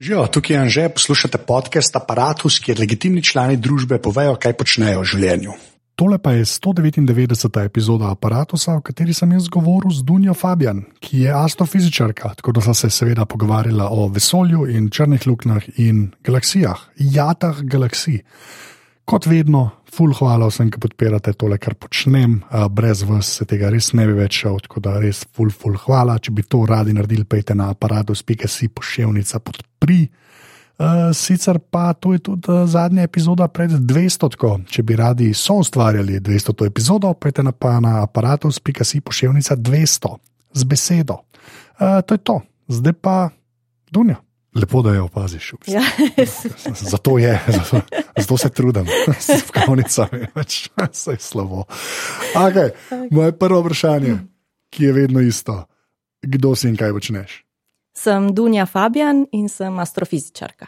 Živijo, tukaj je Anže, poslušate podcast Apparatus, kjer legitimni člani družbe povejo, kaj počnejo v življenju. Tole pa je 199. epizoda Apparatusa, v kateri sem jaz govoril z Dunjo Fabijan, ki je astrofizičarka, tako da sem se seveda pogovarjala o vesolju in črnih luknjah in galaksijah, jatah galaksij. Kot vedno, full hvala vsem, ki podpirate tole, kar počnem, brez vas se tega res ne bi več šel, tako da res full, full hvala. Če bi to radi naredili, pejte na aparatus.si pošiljka podpri. Uh, sicer pa to je tudi uh, zadnja epizoda pred 200. Tko. Če bi radi so ustvarjali 200. epizodo, pejte na, na aparatus.si pošiljka 200 z besedo. Uh, to je to, zdaj pa Dunja. Lepo, da jo opaziš. Ja. zato je, zato, zato se trudim, s kavnicami, vse je slabo. Okay. Moje prvo vprašanje, ki je vedno isto. Kdo si in kaj počneš? Sem Dunja Fabijan in sem astrofizičarka.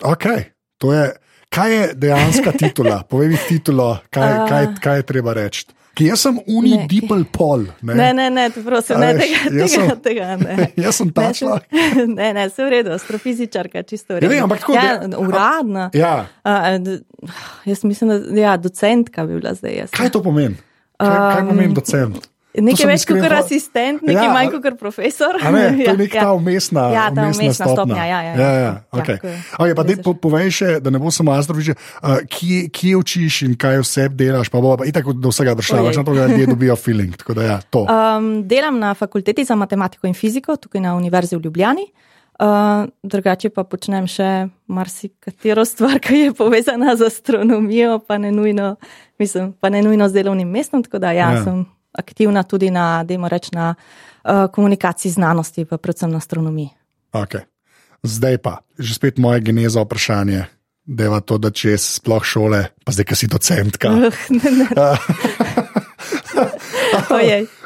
Okay. Je, kaj je dejansko titula? Povej mi titulo, kaj, kaj, kaj je treba reči. Ki jaz sem unidipel pol. Ne, ne, ne, ne prosim, ne, tega, tega, sem, tega ne. Jaz sem ta človek. Ne, ne, vse v redu, astrofizičarka, čisto v redu. Ja, ne, ampak tako je. Ja, uradna. Ja. Uh, jaz mislim, da ja, docentka bi bila zdaj. Jaz. Kaj to pomeni? Kaj, kaj pomeni docent? Nekaj več kot asistent, nekaj ja, manj kot profesor. Ne, to je nek ta umestna, ja, ta umestna, umestna stopnja. stopnja ja, ja, ja. Ja, ja, okay. ja, okay, pa po, povej še, da ne bo samo astrofizič, uh, kje, kje učiš in kaj vse delaš. Pa bo pa itak do vsega prišla, več na to, da ljudje dobijo feeling. Da, ja, um, delam na fakulteti za matematiko in fiziko, tukaj na Univerzi v Ljubljani. Uh, drugače pa počnem še marsikatero stvar, ki je povezana z astronomijo, pa ne nujno, mislim, pa ne nujno z delovnim mestom. Tako da ja, ja. sem aktivna tudi na, reč, na uh, komunikaciji znanosti, pa predvsem na astronomiji. Okay. Zdaj pa, že spet moje geneza vprašanje. Deva to, da če sploh šole, pa zdaj, ki si docentka. Uh, ne, ne.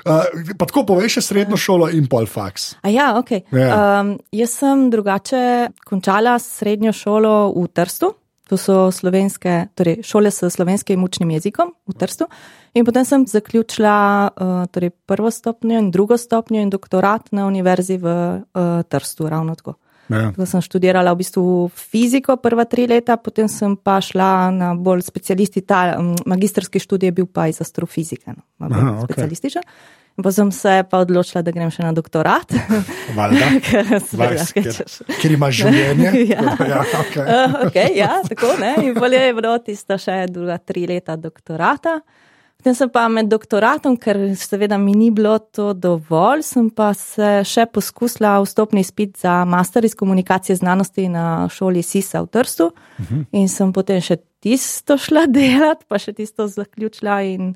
Uh, pa tako poveš, srednjo šolo in pol faks. Ja, okay. yeah. Ja. um, jaz sem drugače končala srednjo šolo v Trstu, to so slovenske, torej šole s slovenskim učnim jezikom v Trstu. In potem sem zaključila uh, torej prvo stopnjo in drugo stopnjo in doktorat na univerzi v uh, Trstu, ravno tako. Ja. Tako sem študirala v bistvu fiziko prva tri leta, potem sem pa šla na bolj specialisti, ta um, magistrski študij je bil pa iz astrofizike, no, Aha, specialističen. Okay. Pa sem se pa odločila, da grem še na doktorat. Valjda, Vajs, ker, ker imaš življenje. ja. Ja, okay. Uh, okay, ja, tako ne. In bolje je bilo tista še druga tri leta doktorata. Potem sem pa med doktoratom, ker seveda mi ni bilo to dovolj, sem pa se še poskusila vstopni izpit za master iz komunikacije znanosti na šoli SISA v Trstu. Uh mhm. -huh. In sem potem še tisto šla delati, pa še tisto zaključila. In,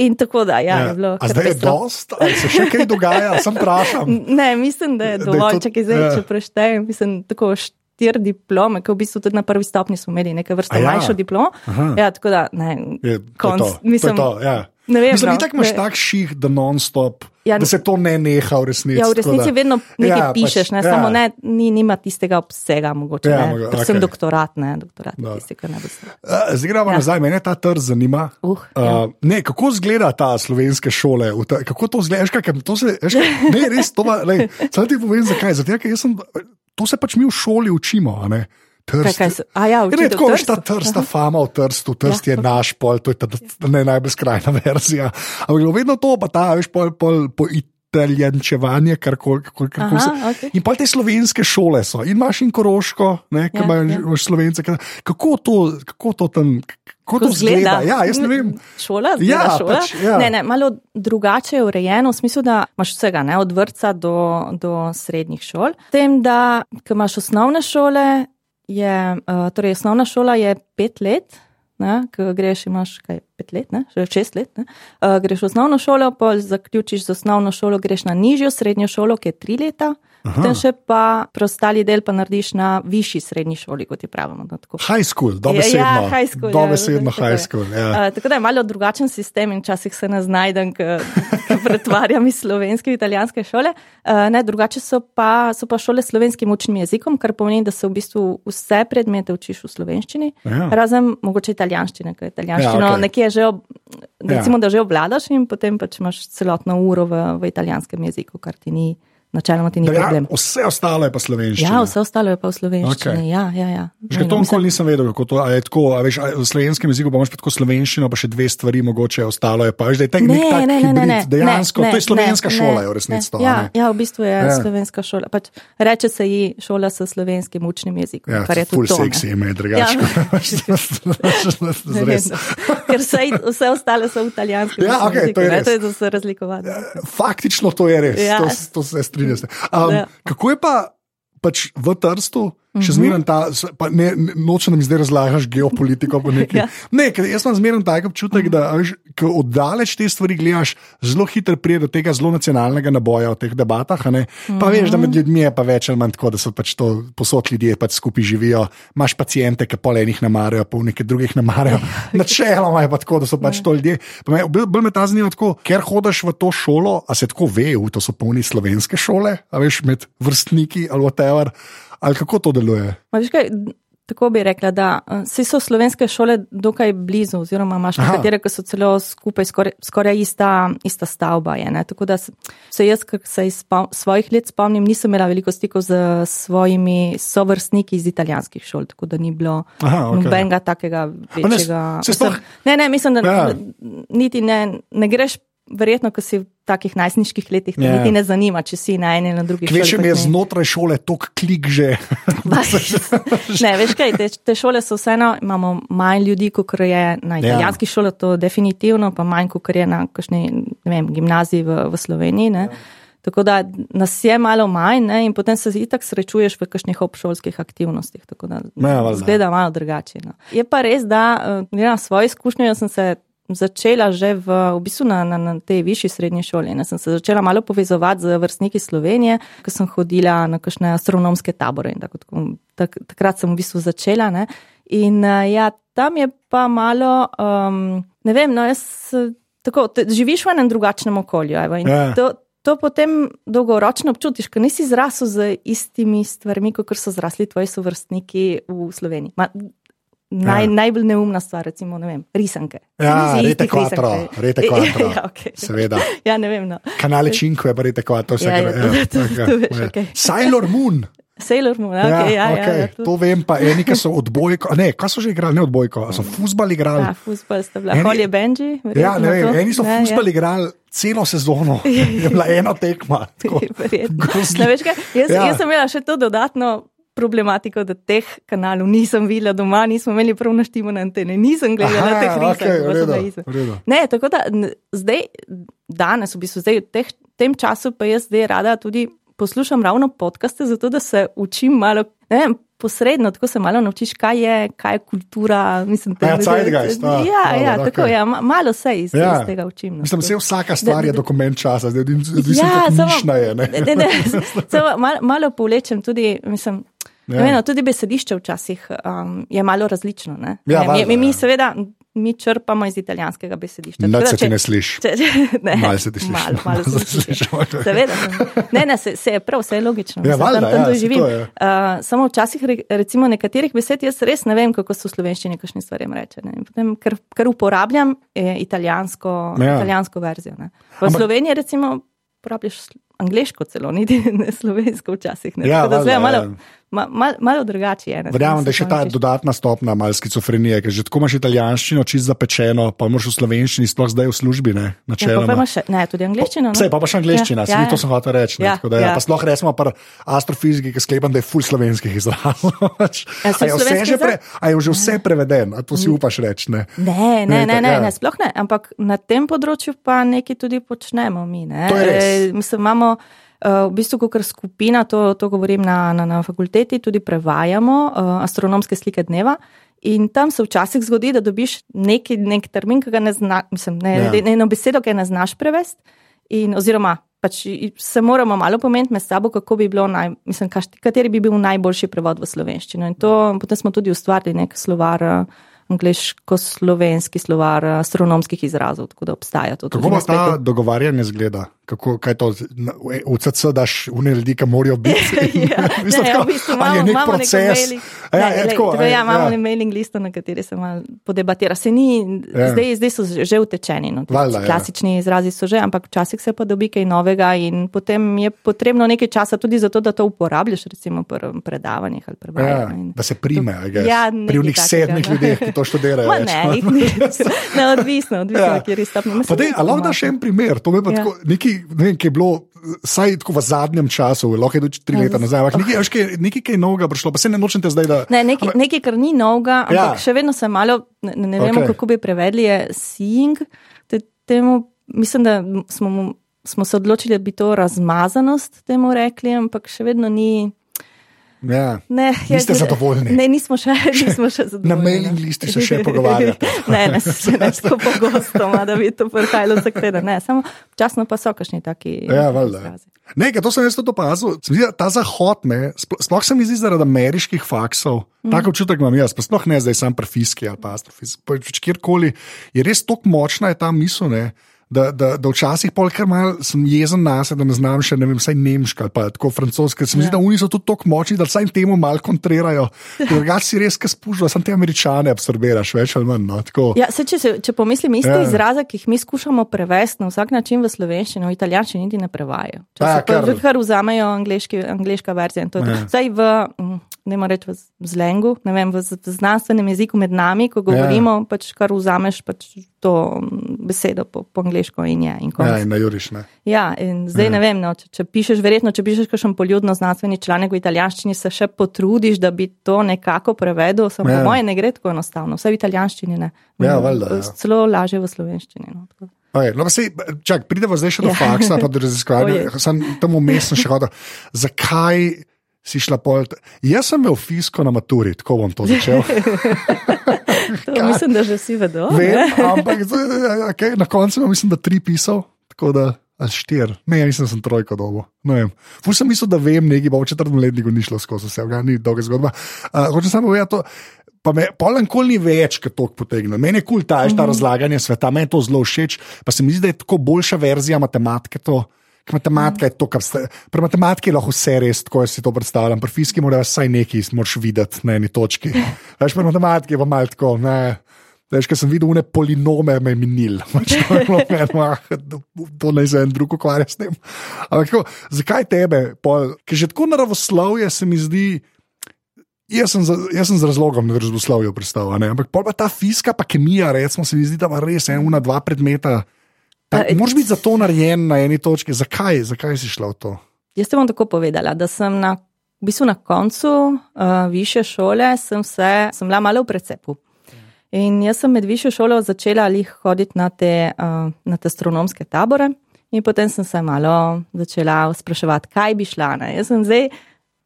in tako da, ja, ja. je bilo. Zdaj je dost, ali se še kaj dogaja, sem vprašal. Ne, mislim, da je dovolj, če kaj zdaj, ja. če preštejem, mislim, tako št štiri diplome, ki v bistvu tudi na prvi stopni smo imeli nekaj vrste ja. manjšo diplomo. Ja, tako da, ne, je, konc, to, mislim, to, to, ja. Ne vem, Mislim, no, tako imaš tak ših, da non-stop, ja, da se to ne neha v resnici. Ja, v resnici vedno nekaj ja, pišeš, ne, pač, samo ja. ne, ni, nima tistega obsega, mogoče. Ja, ne, predvsem okay. doktorat, ne, doktorat no. tisti, ki ne bi se. Uh, zdaj gremo ja. nazaj, mene ta trg zanima. Uh, uh, ja. ne, kako izgleda ta slovenske šole? Ta, kako to izgleda? Ne, res, to pa, lej, ti povem, zakaj. Zato, ker sem to se pač mi v šoli učimo. Trst. Ja, ne, tako je ta trsta fama v trstu, trst ja, je naš pol, to je ta ne, najbolj skrajna verzija. Ampak vedno to, pa ta, veš, pol, pol, po italijančevanje, kar koli. Okay. In pa te slovenske šole so, in imaš in koroško, ne, ki ja, imaš ja. slovence. Kako to, kako to tam. Kako to zgleda? Ja, jaz ne vem. Šola, ja, šola. Pač, ja. Ne, ne, malo drugače je urejeno, v smislu, da imaš vsega, ne, od vrca do, do srednjih šol. Tem, da imaš osnovne šole, je, uh, torej osnovna šola je pet let, ko greš, imaš kaj pet let, ne, šest let, ne, uh, greš v osnovno šolo, pa zaključiš z osnovno šolo, greš na nižjo srednjo šolo, ki je tri leta. Potem še pa preostali del pa narediš na višji srednji šoli, kot je pravimo. No, high school, dobesedno. Ja, ja, high school. Dobesedno ja, high school. Ja. Uh, tako da je malo drugačen sistem in včasih se ne znajdem, ko pretvarjam iz slovenske italijanske šole. Uh, ne, drugače so pa, so pa šole s slovenskim učnim jezikom, kar pomeni, da se v bistvu vse predmete učiš v slovenščini, ja. razen mogoče italijanščine, ker italijanščino ja, okay. nekje že, ob, recimo, ja. da že obvladaš in potem pač imaš celotno uro v, v italijanskem jeziku, kar ti ni načeloma ti ni ja, problem. Vse ostalo je pa slovenščina. Ja, vse ostalo je pa v slovenščini. Okay. Ja, ja, ja. Že to nikoli nisem vedel, kako to je. Tako, veš, v slovenskem jeziku pa imaš tako slovenščino, pa še dve stvari, mogoče ostalo je pa. Veš, je ne, ne, ne, ne, ne, dejansko, ne, to je slovenska ne, šola, je v resnici. Ja, ja, v bistvu je ja. slovenska šola. Pač, reče se ji šola s slovenskim učnim jezikom. Ja, kar je tudi. Ful seksi ime, drugače. Ker vse ostale so v italijanskem. Ja, okay, to je res. To je, da se razlikovati. Faktično to je res. Ja. To, to se strinjate. Um, ja. Kako je pa pač v Trstu? Še zmeraj ta, ne, noče nam zdaj razlagaš geopolitiko. ja. Ne, jaz imam zmeraj tak občutek, da ko oddaleč te stvari gledaš, zelo hitro pride do tega zelo nacionalnega naboja v teh debatah. Pa mm -hmm. veš, da med ljudmi je pa več ali manj tako, da so pač to posod ljudje pač skupaj živijo. Imáš pacijente, ki pol enih ne marajo, pol nekaj drugih ne marajo. Načeloma je pa tako, da so pač ja. to ljudje. Bolj me ta zanima, tako, ker hodiš v to šolo, a se tako ve, v to so polni slovenske šole, a veš med vrstniki ali whatever. Ali kako to deluje? Kaj, tako bi rekla, da vse so slovenske šole dokaj blizu, oziroma imaš nekatere, ki so celo skupaj, skoraj, skoraj ista, ista stavba. Je, tako da se jaz, ki se iz svojih let spomnim, nisem imela veliko stikov z svojimi sovrstniki iz italijanskih šol, tako da ni bilo Aha, okay. nobenega takega večjega. Ne, ne, mislim, da ja. niti ne, ne greš verjetno, ko si v takih najstniških letih, te yeah. niti ne zanima, če si na eni ali na drugi strani. Če mi je znotraj šole tok klik že. ne, veš kaj, te, te šole so vseeno, imamo manj ljudi, kot je na ja. italijanski yeah. šoli, to definitivno, pa manj, kot je na kakšni, ne vem, gimnaziji v, v Sloveniji. Ne. Yeah. Tako da nas je malo manj, ne, in potem se itak srečuješ v kakšnih obšolskih aktivnostih. Tako da zgleda malo drugače. No. Je pa res, da uh, na svoji izkušnji sem se začela že v, v bistvu na, na, na tej višji srednji šoli. Ne, sem se začela malo povezovati z vrstniki Slovenije, ko sem hodila na kakšne astronomske tabore. Tak, tak, takrat sem v bistvu začela. Ne, in ja, tam je pa malo, um, ne vem, no, jaz, tako, te, živiš v enem drugačnem okolju. Evo, ja. to, to potem dolgoročno občutiš, ker nisi zrasel z istimi stvarmi, kot so zrasli tvoji sovrstniki v Sloveniji. Ma, Naj, ja. Najbolj neumna stvar, recimo, ne vem, risanke. Ja, rete kvadro, rete kvadro. ja, okay. Seveda. ja, ne vem. No. Kanale Činko je pa rete kvadro. Ja, ja, ja, okay. Sailor Moon. Sailor Moon, okay, ja, ja, okay. ja, ja, to vem, pa eni, ki so odbojko, ne, kaj so že igrali, ne odbojko, so fusbali igrali. Ja, fusbali ste bili, ali je Benji? Ja, ne vem, eni so fusbali ja. igrali celo sezono, je bila ena tekma. Ne, veš kaj, jaz, ja. jaz sem imela še to dodatno problematiko, da teh kanalov nisem videla doma, nismo imeli prav naštimo na antene, nisem gledala Aha, teh risov. Okay, ne, tako da zdaj, danes, v bistvu zdaj, v teh, tem času pa jaz zdaj rada tudi poslušam ravno podkaste, zato da se učim malo, ne vem, posredno, tako se malo naučiš, kaj je, kaj je kultura. Mislim, te, ja, zeitgeist, ja, ja, ja, okay. tako, ja, malo se iz, ja. iz tega učim. No, mislim, da vsaka stvar je dokument časa, zdaj ja, samo, je. Ne? Ne, ne, samo, malo, malo povlečem tudi, mislim. Ja. Vem, no, tudi besedišče včasih um, je malo različno. Ja, mi, mi, mi ja. seveda mi črpamo iz italijanskega besedišča. Ne, se ti ne slišiš. Malo se ti slišiš. Malo, malo se ti slišiš. Seveda. Ne, ne, se, se je prav, vse je logično. Ja, valjda, tam, tam ja, živim. Je. Uh, samo včasih, recimo, nekaterih besed jaz res ne vem, kako so v slovenščini kakšne stvari reče. Potem, ker, ker uporabljam italijansko, ja. italijansko verzijo. Ne. V Sloveniji, recimo, uporabljaš angliško celo, niti ne slovensko včasih. Ne. Ja, valjda, malo, ja ma, mal, malo drugače je. Verjamem, da je še ta dodatna stopna mal skizofrenije, ker že tako imaš italijanščino, čisto zapečeno, pa imaš v slovenščini, sploh zdaj v službi. Ne, ja, pa pa še, ne tudi angliščina. Vse, pa pa še angliščina, ja, ja, ja. to sem hotel reči. Ja, da, ja. Ja. Sploh resmo pa astrofiziki, ki sklepam, da je full slovenskih izrazov. Ja, a, a je že vse preveden, a to si upaš reči? Ne, ne, ne, ne, ne, ja. ne, sploh ne, ampak na tem področju pa nekaj tudi počnemo mi. Ne. E, mislim, imamo, Eh, v bistvu, kot skupina, to, to govorim na, na, na fakulteti, tudi prevajamo uh, astronomske slike dneva. In tam se včasih zgodi, da dobiš neki nek termin, ki ga ne znaš, mislim, ne, ja. ne, eno besedo, ki ne znaš prevesti. In, oziroma, pač se moramo malo pomeniti med sabo, kako bi bilo, naj, mislim, kateri bi bil najboljši prevod v slovenščino. In to potem smo tudi ustvarili nek slovar. Uh, angliško-slovenski slovar astronomskih izrazov, tako da obstaja to. Kako pa ta dogovarjanje zgleda? Kako kaj to, v CC daš v ne ljudi, ki morajo biti. ja, Mislim, ne, tako, v bistvu ali imamo, je nek imamo proces. Mailing, ja, ne, je lej, tako, tako, ja, je, imamo ja. ja. mailing listo, na kateri se malo podebatira. Se ni, Ja. ja. zdaj, zdaj so že utečeni. No, Valjda, ja. klasični izrazi so že, ampak včasih se pa dobi kaj novega in potem je potrebno nekaj časa tudi za to, da to uporabljaš, recimo pri predavanjih ali Ja, prevajanjih. da se prime, guess. Ja, pri unih sedmih no. ljudeh, ki to študirajo. Ma ne, ni. ne, odvisno, odvisno, Ja. ja. kjer je stopnja. Pa dej, a lahko daš en primer, to je pa Ja. tako, nekaj, ne vem, ki je bilo. Saj tako v zadnjem času, lahko je tudi tri Ja, leta z- nazaj, ampak nekaj, kaj- nekaj, kaj novega prišlo, pa se ne nočete zdaj, da. Ne, nekaj, Ampak- nekaj, kar ni novega, ampak Ja. ja. še vedno se malo, ne, ne vemo, okay. kako bi prevedli, je seeing. Te, temu, mislim, da smo, smo se odločili, da bi to razmazanost temu rekli, ampak še vedno ni. Ja. Ne, Niste zadovoljni? Ne, nismo še, nismo še zadovoljni. Na mailing listi se še pogovarjate. ne, ne, se ne tako pogosto, ma, da bi to prihajalo vsak teden. Ne, samo včasno pa so kakšni taki. Ja, valjda. Ne, to sem jaz tudi opazil. Zdi, Ta zahod, ne, spl- sploh se mi zdi zaradi ameriških faksov, mm. tako občutek imam jaz, pa sploh ne zdaj sam prefiski ali pa astrofizik, pač kjerkoli, je res tako močna je ta misel. Ne, Da, da, da včasih pol kar mal sem jezen na sebe, da ne znam še ne vem, vsaj nemško ali pa tako francosko. Se mi zdi, Ja. da oni so tudi tako močni, da vsaj temu malo kontrirajo. Drugače si res, spuščajo, samo te američane absorbiraš, več ali manj. No, tako. Ja, se, če, se, če pomislim, iste Ja. ja. izraze, ki jih mi skušamo prevesti na vsak način v slovenščino, v italijanščini niti ne prevajajo. Če Ja, se pa kar- kar vzamejo angliški, angliška verzija. Ja. Zdaj v, mm, ne morem reči v zlengu, ne vem, v, v znanstvenem jeziku med nami, ko govorimo, ja. pač kar vzameš pač to mm, besedo po, po angliško in je. In konec. Ja, in na juriš. Ne. Ja, in zdaj Ja. ne vem, no, če, če pišeš, verjetno, če pišeš kakšen poljudno znanstveni članek v italijanščini, se še potrudiš, da bi to nekako prevedel. Samo Ja. po moje ne gre tako enostavno, vse v italijanščini ne. Ja, Mm, valjda, ja. Celo lažje v slovenščini. No, tako. Okay, no, pa sej, čak, pridemo zdaj še do Ja. faksa, pa do raziskovanja. Sem tam vmes sem še hodil. Zakaj si šla pol? Jaz sem imel fisko na maturi, tako bom to začel. To mislim, da že vsi vedo. Vem, ampak okay, na koncu imam, mislim, da tri pisal, tako da. Ali štir, ne, ja, mislim, da sem trojko dobo. Fus sem mislil, da vem, nekaj bo v četrtem letniku ni šlo skozi vse, ga ni dolga zgodba. Uh, hočem samo povedati, to, pa me polen kol ni več, kot to potegne. Meni je kul cool ta, mm -hmm. ta razlaganje sveta, meni je to zelo všeč, pa se mi zdi, da je tako boljša verzija matematike. To, matematika je to, kar ste. Pri matematiki je lahko vse res, tako si to predstavljam, pri fiziki moraš vsaj nekaj moraš videti na eni točki. Veš, pri matematiki je pa malo tako, ne. Veš, ker sem videl une polinome, me je minil. Pač ah, To naj se en drug ukvarja s tem. Ampak tako, zakaj tebe? Pol, ker že tako naravoslovje se mi zdi. Jaz sem, za, jaz sem z razlogom na a ne? ampak pa ta fizika, pa kemija, recimo, se mi zdi, da ima res ena, dva predmeta. Pa, Moraš biti za to narejen na eni točki. Zakaj, zakaj si šla v to? Jaz te bom tako povedala, da sem na, v bistvu na koncu uh, više šole, sem, se, sem bila malo v precepu. In jaz sem med višjo šolo začela lih hoditi na te, uh, na te astronomske tabore, in potem sem se malo začela spraševati, kaj bi šla. Ne? Jaz sem zdaj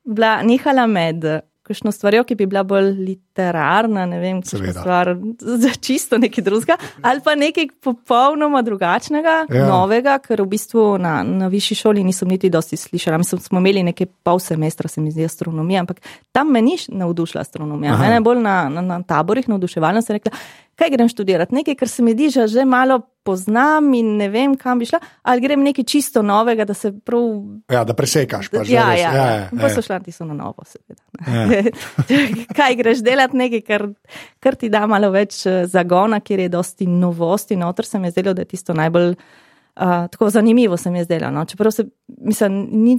bila nehala med kakšno stvarjo, ki bi bila bolj literarna, ne vem, kakšna stvar za čisto nekaj drugega, ali pa nekaj popolnoma drugačnega, Ja. novega, ker v bistvu na, na višji šoli nisem niti dosti slišala. Mislim, smo imeli nekaj pol semestra, se mi zdi, astronomija, ampak tam me ni navdušila astronomija. Aha. Mene bolj na, na, na taborih navduševala sem rekla, kaj grem študirati, nekaj, kar se mi zdi, že, malo poznam in ne vem, kam bi šla, ali grem nekaj čisto novega, da se prav. Ja, da presekaš. Pač, Ja, res, ja, ja, ja. Pa so šla ti so na novo, seveda. Ja. kaj greš delati, nekaj, kar, kar ti da malo več eh, zagona, kjer je dosti novosti. Notor se mi je zdelo, da je tisto najbolj uh, tako zanimivo, se mi je zdelo. No. Čeprav se, mislim, ni,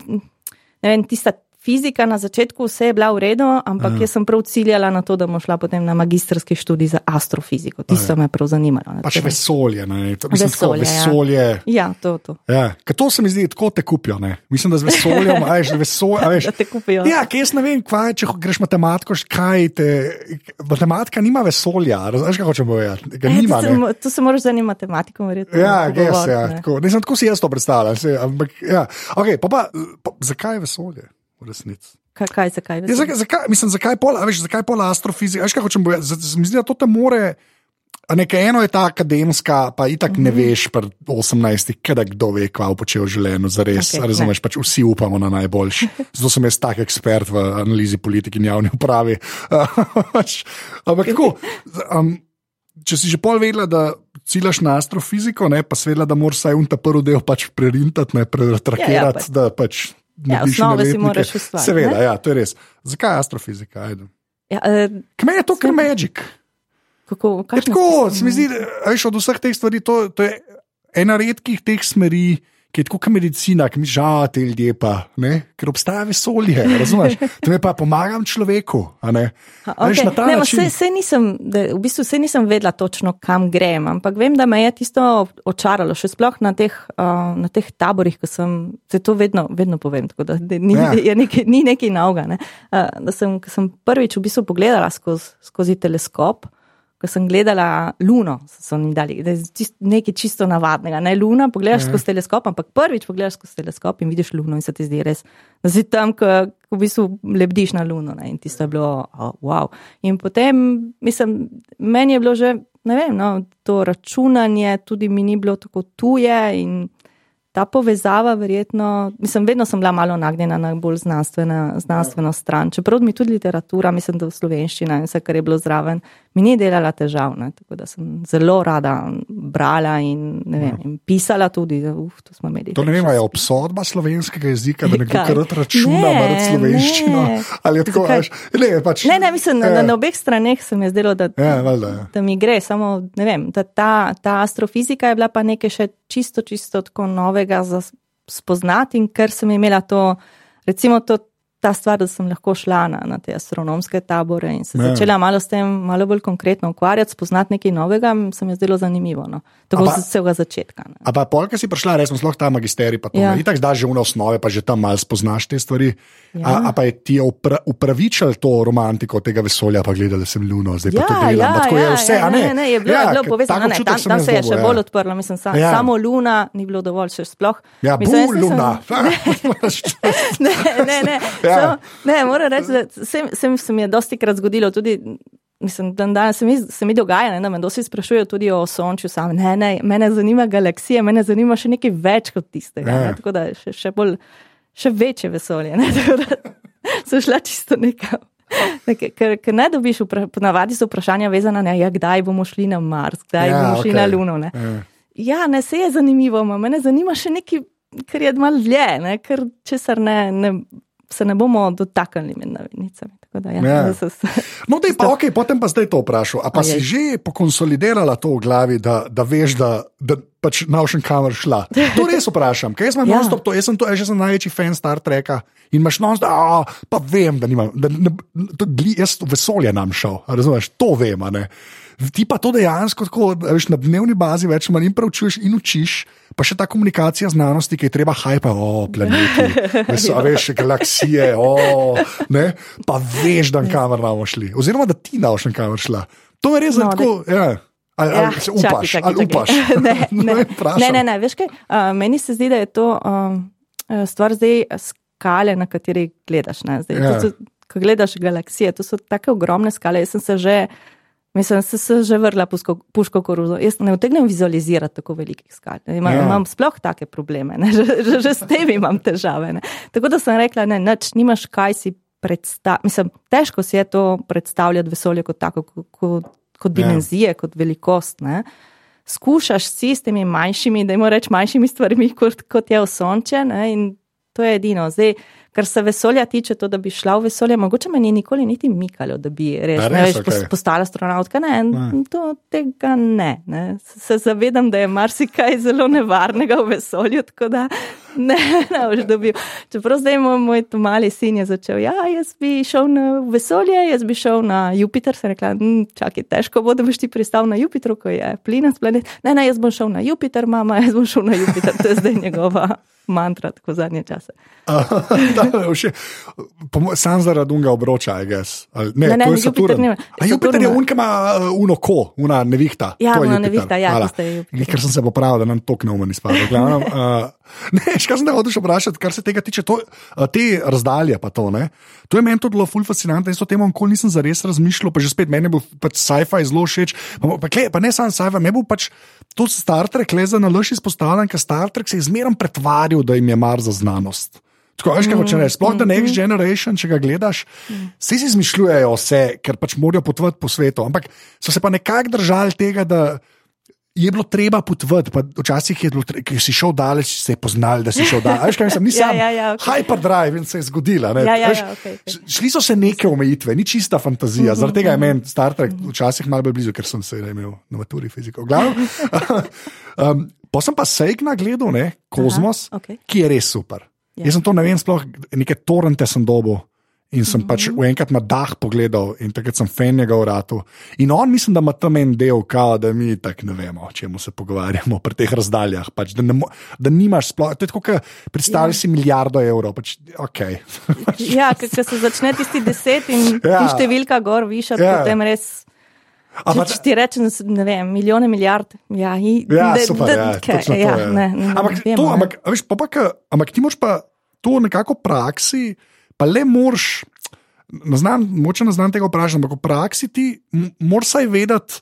ne vem, tista fizika na začetku vse je bila v redu, ampak Aha. jaz sem prav ciljala na to, da bom šla potem na magistrski študij za astrofiziko. Tisto me je prav zanimalo. Pač vesolje. Ne, to, mislim, Vesolje, tako, ja. vesolje Ja, to, to. ja. Ker to se mi zdi, tako te kupijo. Ne. Mislim, da z vesoljem, a veš, vesolje. A veš, Da te kupijo. Ja, kaj jaz ne vem, kaj, če greš matematiko, kaj te. Matematika nima vesolja, razumeš, kaj hočem povedati? E, nima. to, ne. se, mo- to se moraš zanimati matematiko, verjetno. Ja, pogovoriti, ja, ne. tako. Nisem tako si jaz to predstavljal. Se, ampak, ja. okay, pa pa, pa, zakaj je vesolje resnici? Kaj, kaj, zakaj? Ja, zakaj, zakaj, mislim, zakaj pol, a veš, zakaj pol astrofizika? Veš, kaj hočem povedati? Z- z- Mi zdi, da to te more. A nekaj eno je ta akademska, pa itak mm -hmm. ne Mhm. veš, pri 18, kdaj kdo ve, kva počel v življenju, za res. Okay, razumeš, pač vsi upamo na najboljši. Zato sem jaz tak ekspert v analizi politike in javni upravi. Pač, Ampak tako, um, če si že pol vedela, da ciljaš na astrofiziko, ne, pa seveda, da moraš vsaj unta prvi del pač prerintati, ne pretrakirati, ja, ja, pač. da pač. Ja, osnove si moraš ustvariti. Seveda, ja, to je res. Zakaj astrofizika? Ja, uh, Kme je to, kar je magic? Kako, je tako, se mi zdi, da od vseh teh stvari to, to je ena redkih teh smeri ki je tako kot medicina, ki mi žal te ljudje, pa, ker obstaja vesolje. Razumeš? To je pa pomagam človeku. Ne? Okay. Ne, se, se nisem, da, v bistvu se nisem vedela točno, kam grem, ampak vem, da me je tisto očaralo, še sploh na teh, uh, na teh taborih, ki sem se to vedno, vedno povem. Da, da ni, ja. nekaj, ni nekaj nauga. Ne? Uh, da sem, sem prvič v bistvu pogledala skozi, skozi teleskop ko sem gledala Luno, so mi dali, čist, nekaj čisto navadnega. Ne Luna, pogledaš mm. skozi teleskop, ampak prvič pogledaš skozi teleskop in vidiš Luno in se ti zdi res, da si tam, ko, ko v bistvu lebdiš na Luno ne? in ti je bilo, oh, wow. In potem, mislim, meni je bilo že, ne vem, no, to računanje tudi mi ni bilo tako tuje in ta povezava, verjetno, mislim, vedno sem bila malo nagnjena na bolj znanstveno, znanstveno stran. Čeprav mi tudi literatura, mislim, da v slovenščini in vse, kar je bilo zraven, mi ni delala težav. Ne? Tako da sem zelo rada brala in, vem, ja. in pisala tudi. Uf, to. To ne vem, je obsodba slovenskega jezika, da nekdo kar računa na slovenščino. Ne. Tako, až, ne, pač, ne, ne, mislim, ja. na, na obeh straneh se mi je zdelo, da, ja, valda, ja. da mi gre. Samo, vem, ta, ta astrofizika je bila pa nekaj še čisto, čisto tako novega za spoznati. In ker sem imela to, recimo, to, ta stvar, da sem lahko šla na, na te astronomske tabore in se ja. začela malo s tem, malo bolj konkretno ukvarjati, spoznati nekaj novega, se mi je zdelo zanimivo. No. Tako od vsega začetka. Ne. A pa polka si prišla, res smo sploh ta magisterij, pa to ja. ni tako, da že v osnovi, pa že tam malo spoznaš te stvari. Ja. A, a pa je ti upra, upravičal to romantiko tega vesolja, pa gledala sem luno, zdaj ja, pa to delam. Ja, tako ja, je vse, ja, ne? Ne, ne, je bilo, ja, bilo povezano, ne, tam, tam se je še ja. bolj odprlo, mislim, sa, ja. samo luna ni bilo dovolj, še sploh. Ja, bolj luna. ne, ne, ne. Ja. Samo, ne, moram reči, da se, se, se mi je dosti krat zgodilo tudi. Mislim, da danes se mi, se mi dogaja, ne, da me dosti sprašujejo tudi o sončju. Sam. Ne, ne, mene zanima galaksija, mene zanima še nekaj več kot tistega. Ja. Ne, tako da še, še, bolj, še večje vesolje. Ne, so šla čisto nekam. Nekaj, ker, ker ne dobiš, ponavadi so vprašanja vezana na to, ja, kdaj bomo šli na Mars, kdaj ja, bomo šli okay. na Luno. Ne. Ja. ja, ne, se je zanimivo, me zanima še nekaj, kar je malo dlje, ne, ker česar ne, ne, se ne bomo dotaknili med navednicami. Da, ja, ja. Se, no, dej, pa, okay, potem pa zdaj to vprašal. A pa a si že pokonsolidirala to v glavi, da, da veš, da, da pač naučen kamer šla? To res vprašam, ker jaz, ja. to, jaz sem, to, jaz sem največji fan Star Treka in imaš non stop, pa vem, da nimam, da, ne, to, jaz v vesolje nam šel, razumeš, to vem. Ti pa to dejansko tako, veš, na dnevni bazi več manj preučuješ in učiš, pa še ta komunikacija znanosti, ki je treba hajpa, o planeti, veš, veš galaksije, o, ne, pa veš, da kamor bomo šli. Oziroma, da ti naučen kamor šla. To je res no, tako. Ja. Ali, ja, ali se upaš? Čaki, čaki, ali upaš? ne, ne, ne, ne, ne, veš kaj? Uh, meni se zdi, da je to um, stvar zdaj skale, na kateri gledaš. Zdaj, ja. so, ko gledaš galaksije, to so tako ogromne skale. Jaz sem se že. Mislim, se, se že vrla puško, puško koruzo. Jaz ne utegnem vizualizirati tako velikih skal. Imam, yeah. Ja. imam sploh take probleme, že, že, že s tem imam težave. Ne. Tako da sem rekla, ne, nič, nimaš kaj si predstavljati. Mislim, težko si je to predstavljati vesolje kot tako, kot, kot, kot ja. dimenzije, yeah. kot velikost. Ne. Skušaš si s temi manjšimi, da jim rečeš manjšimi stvarmi, kot, kot je osonče. In to je edino. Zdaj, kar se vesolja tiče, to, da bi šla v vesolje, mogoče me ni nikoli niti mikalo, da bi res, res, ne, veš, okay. postala astronautka. Ne, ne. To, tega ne, ne. Se zavedam, da je marsikaj zelo nevarnega v vesolju, tako da ne, ne boš dobil. Čeprav zdaj moj, moj mali sin je začel, ja, jaz bi šel na vesolje, jaz bi šel na Jupiter. Se rekla, hm, čakaj, težko bo, da boš ti pristal na Jupitru, ko je plinast planet. Ne, ne, jaz bom šel na Jupiter, mama, jaz bom šel na Jupiter, to je zdaj njegova mantra, tako zadnje čase. Sam zaradi unga obroča, gess. Ne, ne, ne, je Jupiter, ne, A Jupiter je un, ki ima uh, uno ko, una nevihta. Ja, una nevihta, ja, tiste je. Ker sem se popravil, da nam to knovno ni spadlo. Uh, ne, škaj sem te hotel vprašati, kar se tega tiče, to, uh, te razdalje pa to, ne. To je meni to zelo fascinantno, jaz o tem nikoli nisem zares razmišljal, pa že spet meni bo pač sci-fi zelo všeč. Pa, pa, pa ne samo sci-fi, me bo pač to Star Trek le za nalož izpostavljen, ker Star Trek se je zmeraj pretvarjal, da jim je mar za znanost. Tako, veš, kaj hoče reči? Sploh da Next mm-hmm. Generation, če ga gledaš, vsi si izmišljujejo vse, ker pač morajo potovati po svetu. Ampak so se pa nekako držali tega, da je bilo treba potvati, pa včasih je bilo, ker si šel daleč, se je poznal, da si šel daleč. Veš, nisem ja, ja, ja, okay. hyperdrive in se je zgodila. Ja, ja, ja, okay, okay. Šli so se neke omejitve, ni čista fantazija. Mm -hmm, Zaradi tega je meni Star Trek včasih malo blizu, ker sem se imel na maturi fiziko. um, pa sem pa Sejkna gledal, ne, Kozmos, Aha, okay. ki je res super. Ja. Jaz sem to ne vem, sploh neke torrente sem dobil. In sem mm -hmm. pač enkrat na dah pogledal, in takrat sem fan njega vratu. In on, mislim, da ima tam en del, kao, da mi tako ne vemo, o čem se pogovarjamo pri teh razdaljah. Pač, da, ne, da nimaš sploh, to je kot predstavljaj ja. si milijardo evrov. Pač, okay. ja, ker se začne tisti deset in, ja. in številka gor višati, ja. potem res. Ampak če ti rečem, ne vem, milijone, milijard. Ja, i, ja de, super, de, ja, kaj, ja, to, ne, ne, ampak, ne vemo, to, ampak, veš, pa, pa, ampak ti moš pa to nekako praksi pa le moraš, moče ne znam tega vprašati, ampak v praksi ti moraš vsaj vedeti.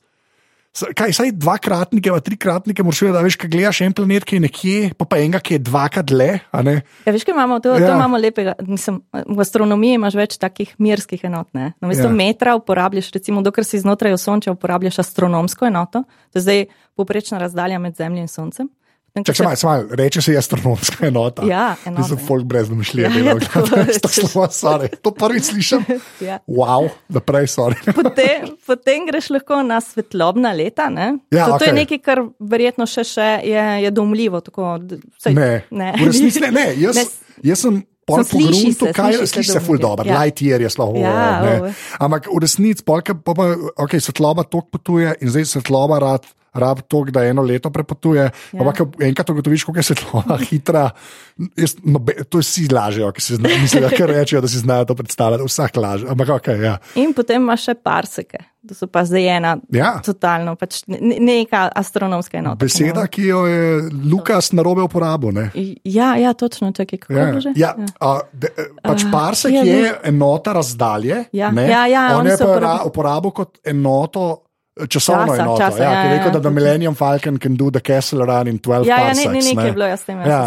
Kaj, saj dvakratnike, pa trikratnike, moraš vedeti, da veš, kaj gledaš en planet, ki je nekje, pa pa enega, ki je dvakrat le. Ja, veš, kaj imamo, to, ja. to imamo lepega. Mislim, v astronomiji imaš več takih mirskih enot. Na mesto ja. metra uporabljaš, recimo, dokler si znotraj osončja, uporabljaš astronomsko enoto, to je zdaj poprečna razdalja med Zemljo in Soncem. Če se malo reče, se je astronomska enota. Ja, enota. Sem folk brez domišljije. Ja, to, to prvič slišim. ja. Wow, da prej so. potem, potem greš lahko na svetlobna leta. Ja, to, to okay. je nekaj, kar verjetno še, še je, je domljivo. Tako, sej, ne, ne. v resnici ne. ne. Jaz, ne. jaz sem. Pol po gruntu, kaj je, sliši se ful dobro, ja. Lightyear je slovo. Ja, Ampak v resnici, pa, pa, okay, svetloba tok potuje in zdaj svetloba rad rab to, da eno leto prepotuje. Ja. Ampak enkrat ugotoviš, kako je svetlova hitra. Jaz, no, be, to je vsi lažejo, ki si mislijo, da rečejo, da si znajo to predstavljati. Vsak laže. Ampak, okay, ja. In potem imaš še parseke. To so pa zdaj ena, ja. totalno, pač neka astronomska enota. Beseda, ki jo je Lukas na robe uporabil. Ne? Ja, ja, točno, čakaj, kako ja. je. Ja. Ja. A, de, pač parsek uh, je enota razdalje. Ja, ja, ja, on, on je pa uporabil kot enoto časovno časa, enoto. Časa, ja, ja, ja, rekel, da, da Millennium Falcon can do the castle run in 12 ja, parsecs. Ja, ne, ne, nekaj je bilo, jaz tem. Ja.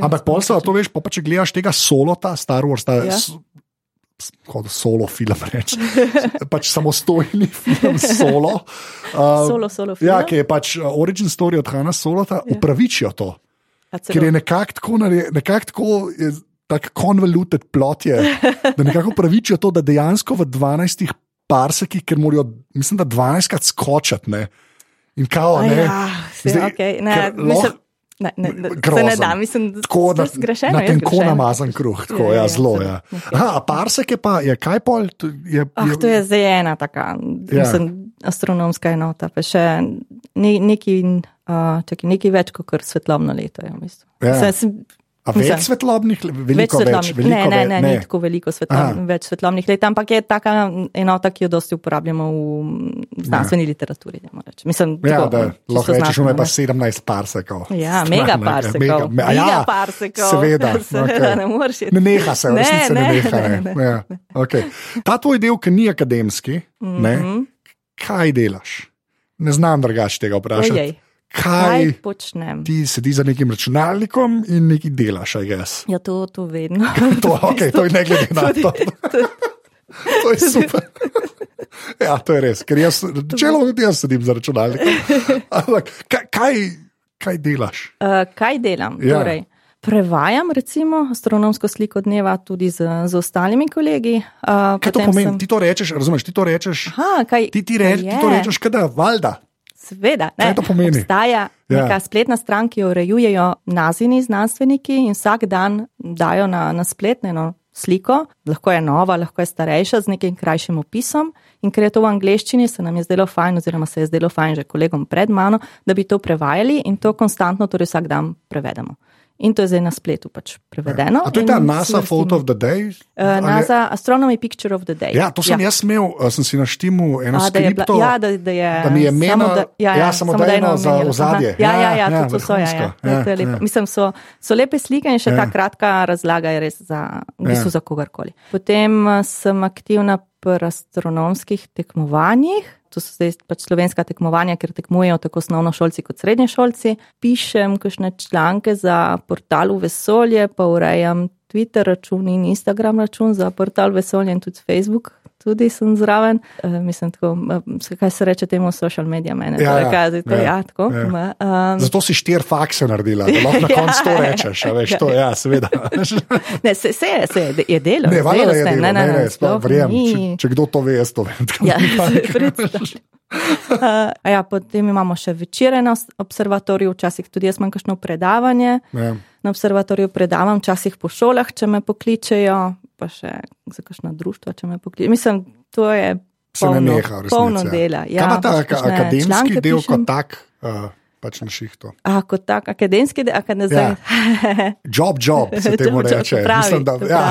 Ampak pol se to veš, pa, pa če gledaš tega solota, Star Wars, ta ja. kot solo film reč. pač samostojni film solo. Uh, solo, solo film. Ja, ki je pač origin story od Hanna Solota, ja. upravičijo to. Ker je nekako tako, nekak tako tako convoluted plot je, da nekako pravičijo to, da dejansko v 12 parseki, ker morajo, mislim, da 12krat skočiti. In kao, ne. Ja, Zdaj, okay. ne, mislim, ne, ne, ne, ne da, mislim, tako, da je zgrešeno. Na tenko namazan kruh, tako, ja, ja, ja, zelo. Ja. Aha, parseke pa je kaj pol? Je, ah, je, to je zdaj ena taka, ja. mislim, astronomska enota, pa še ne, neki, uh, čaki, neki več kot svetlobno leto. Ja, ja. Sem, A več svetlobnih let, veliko več. Svetlobnih. Več, ne, ne, ne, ne, ne tako veliko svetlobnih, več svetlobnih let, ampak je taka enota, ki jo dosti uporabljamo v znanstveni ja. literaturi. Mislim, ja, tako, da lahko rečeš, ima 17 parsekov. Ja, mega parsekov. Mega, me, mega ja, parsekov. Seveda, seveda okay. ne moreš. Ne neha se, ne, ne, ne, neha, ne. ne, ne. Ja, okay. Ta tvoj del, ki ni akademski, mm -hmm. ne, kaj delaš? Ne znam drugače tega vprašati. Ojej kaj, kaj počnem. Ti sediš za nekim računalnikom in nekaj delaš, aj jaz. Ja, to, to vedno. to, okay, to je ne glede na to. to je super. Ja, to je res, ker jaz, čelo tudi jaz sedim za računalnikom. Ampak, kaj, kaj, kaj delaš? Uh, kaj delam? Ja. Torej, prevajam, recimo, astronomsko sliko dneva tudi z, z ostalimi kolegi. Uh, kaj to pomeni? Sem... Ti to rečeš, razumeš? Ti to rečeš, Aha, kaj, ti, ti, reč, ti to rečeš, kada, valjda. Sveda, ne. to pomeni? Obstaja ja. neka spletna stran, ki jo urejujejo nazivni znanstveniki in vsak dan dajo na, na spletno sliko, lahko je nova, lahko je starejša z nekim krajšim opisom. In ker je to v angleščini, se nam je zdelo fajn, oziroma se je zdelo fajn že kolegom pred mano, da bi to prevajali in to konstantno, torej vsak dan prevedemo. In to je zdaj na spletu pač prevedeno. A to je ta NASA Photo of the Day? Uh, NASA Astronomy Picture of the Day. Ja, to sem ja. jaz imel, uh, sem si naštimu eno skripto. Ja, da, da, je, da mi je meno, da, ja, ja, ja, samodejno za ozadje. Ja, ja, ja, ja, to, to so, ja, ja, ja, to je lepo. Ja. Mislim, so, so lepe slike in še ja. ta kratka razlaga je res za, v bistvu ja. za kogarkoli. Potem uh, sem aktivna pri astronomskih tekmovanjih to so zdaj pač slovenska tekmovanja, ker tekmujejo tako osnovno šolci kot srednje šolci. Pišem kakšne članke za portal Vesolje, pa urejam Twitter račun in Instagram račun za portal Vesolje in tudi Facebook tudi sem zraven. Uh, mislim, tako, uh, kaj se reče temu social media manager. Ja, ja, kazi, to, ja, ja, tako, ja. Um, Zato si štir fakse naredila, da lahko na koncu to rečeš. Veš, to, ja, seveda. ne, se, se, se je delo. Ne, delo je delo, ne, ne, ne, ne, ne, verjem, če, če kdo to ve, jaz to vem. Ja, uh, ja, potem imamo še večere na observatoriju, včasih tudi jaz imam kakšno predavanje. Ja. Na observatoriju predavam, včasih po šolah, če me pokličejo, pa še za kakšno društvo, če me pokličejo. Mislim, to je polno, neha, polno dela. Ja, Kaj pa ta ak akademski del pišem? kot tak? Uh, Pač na šihtu. A, kot tak, akademski del, akademski del. Ja. Job, job, se temu reče. Pravi, Mislim, da, ja.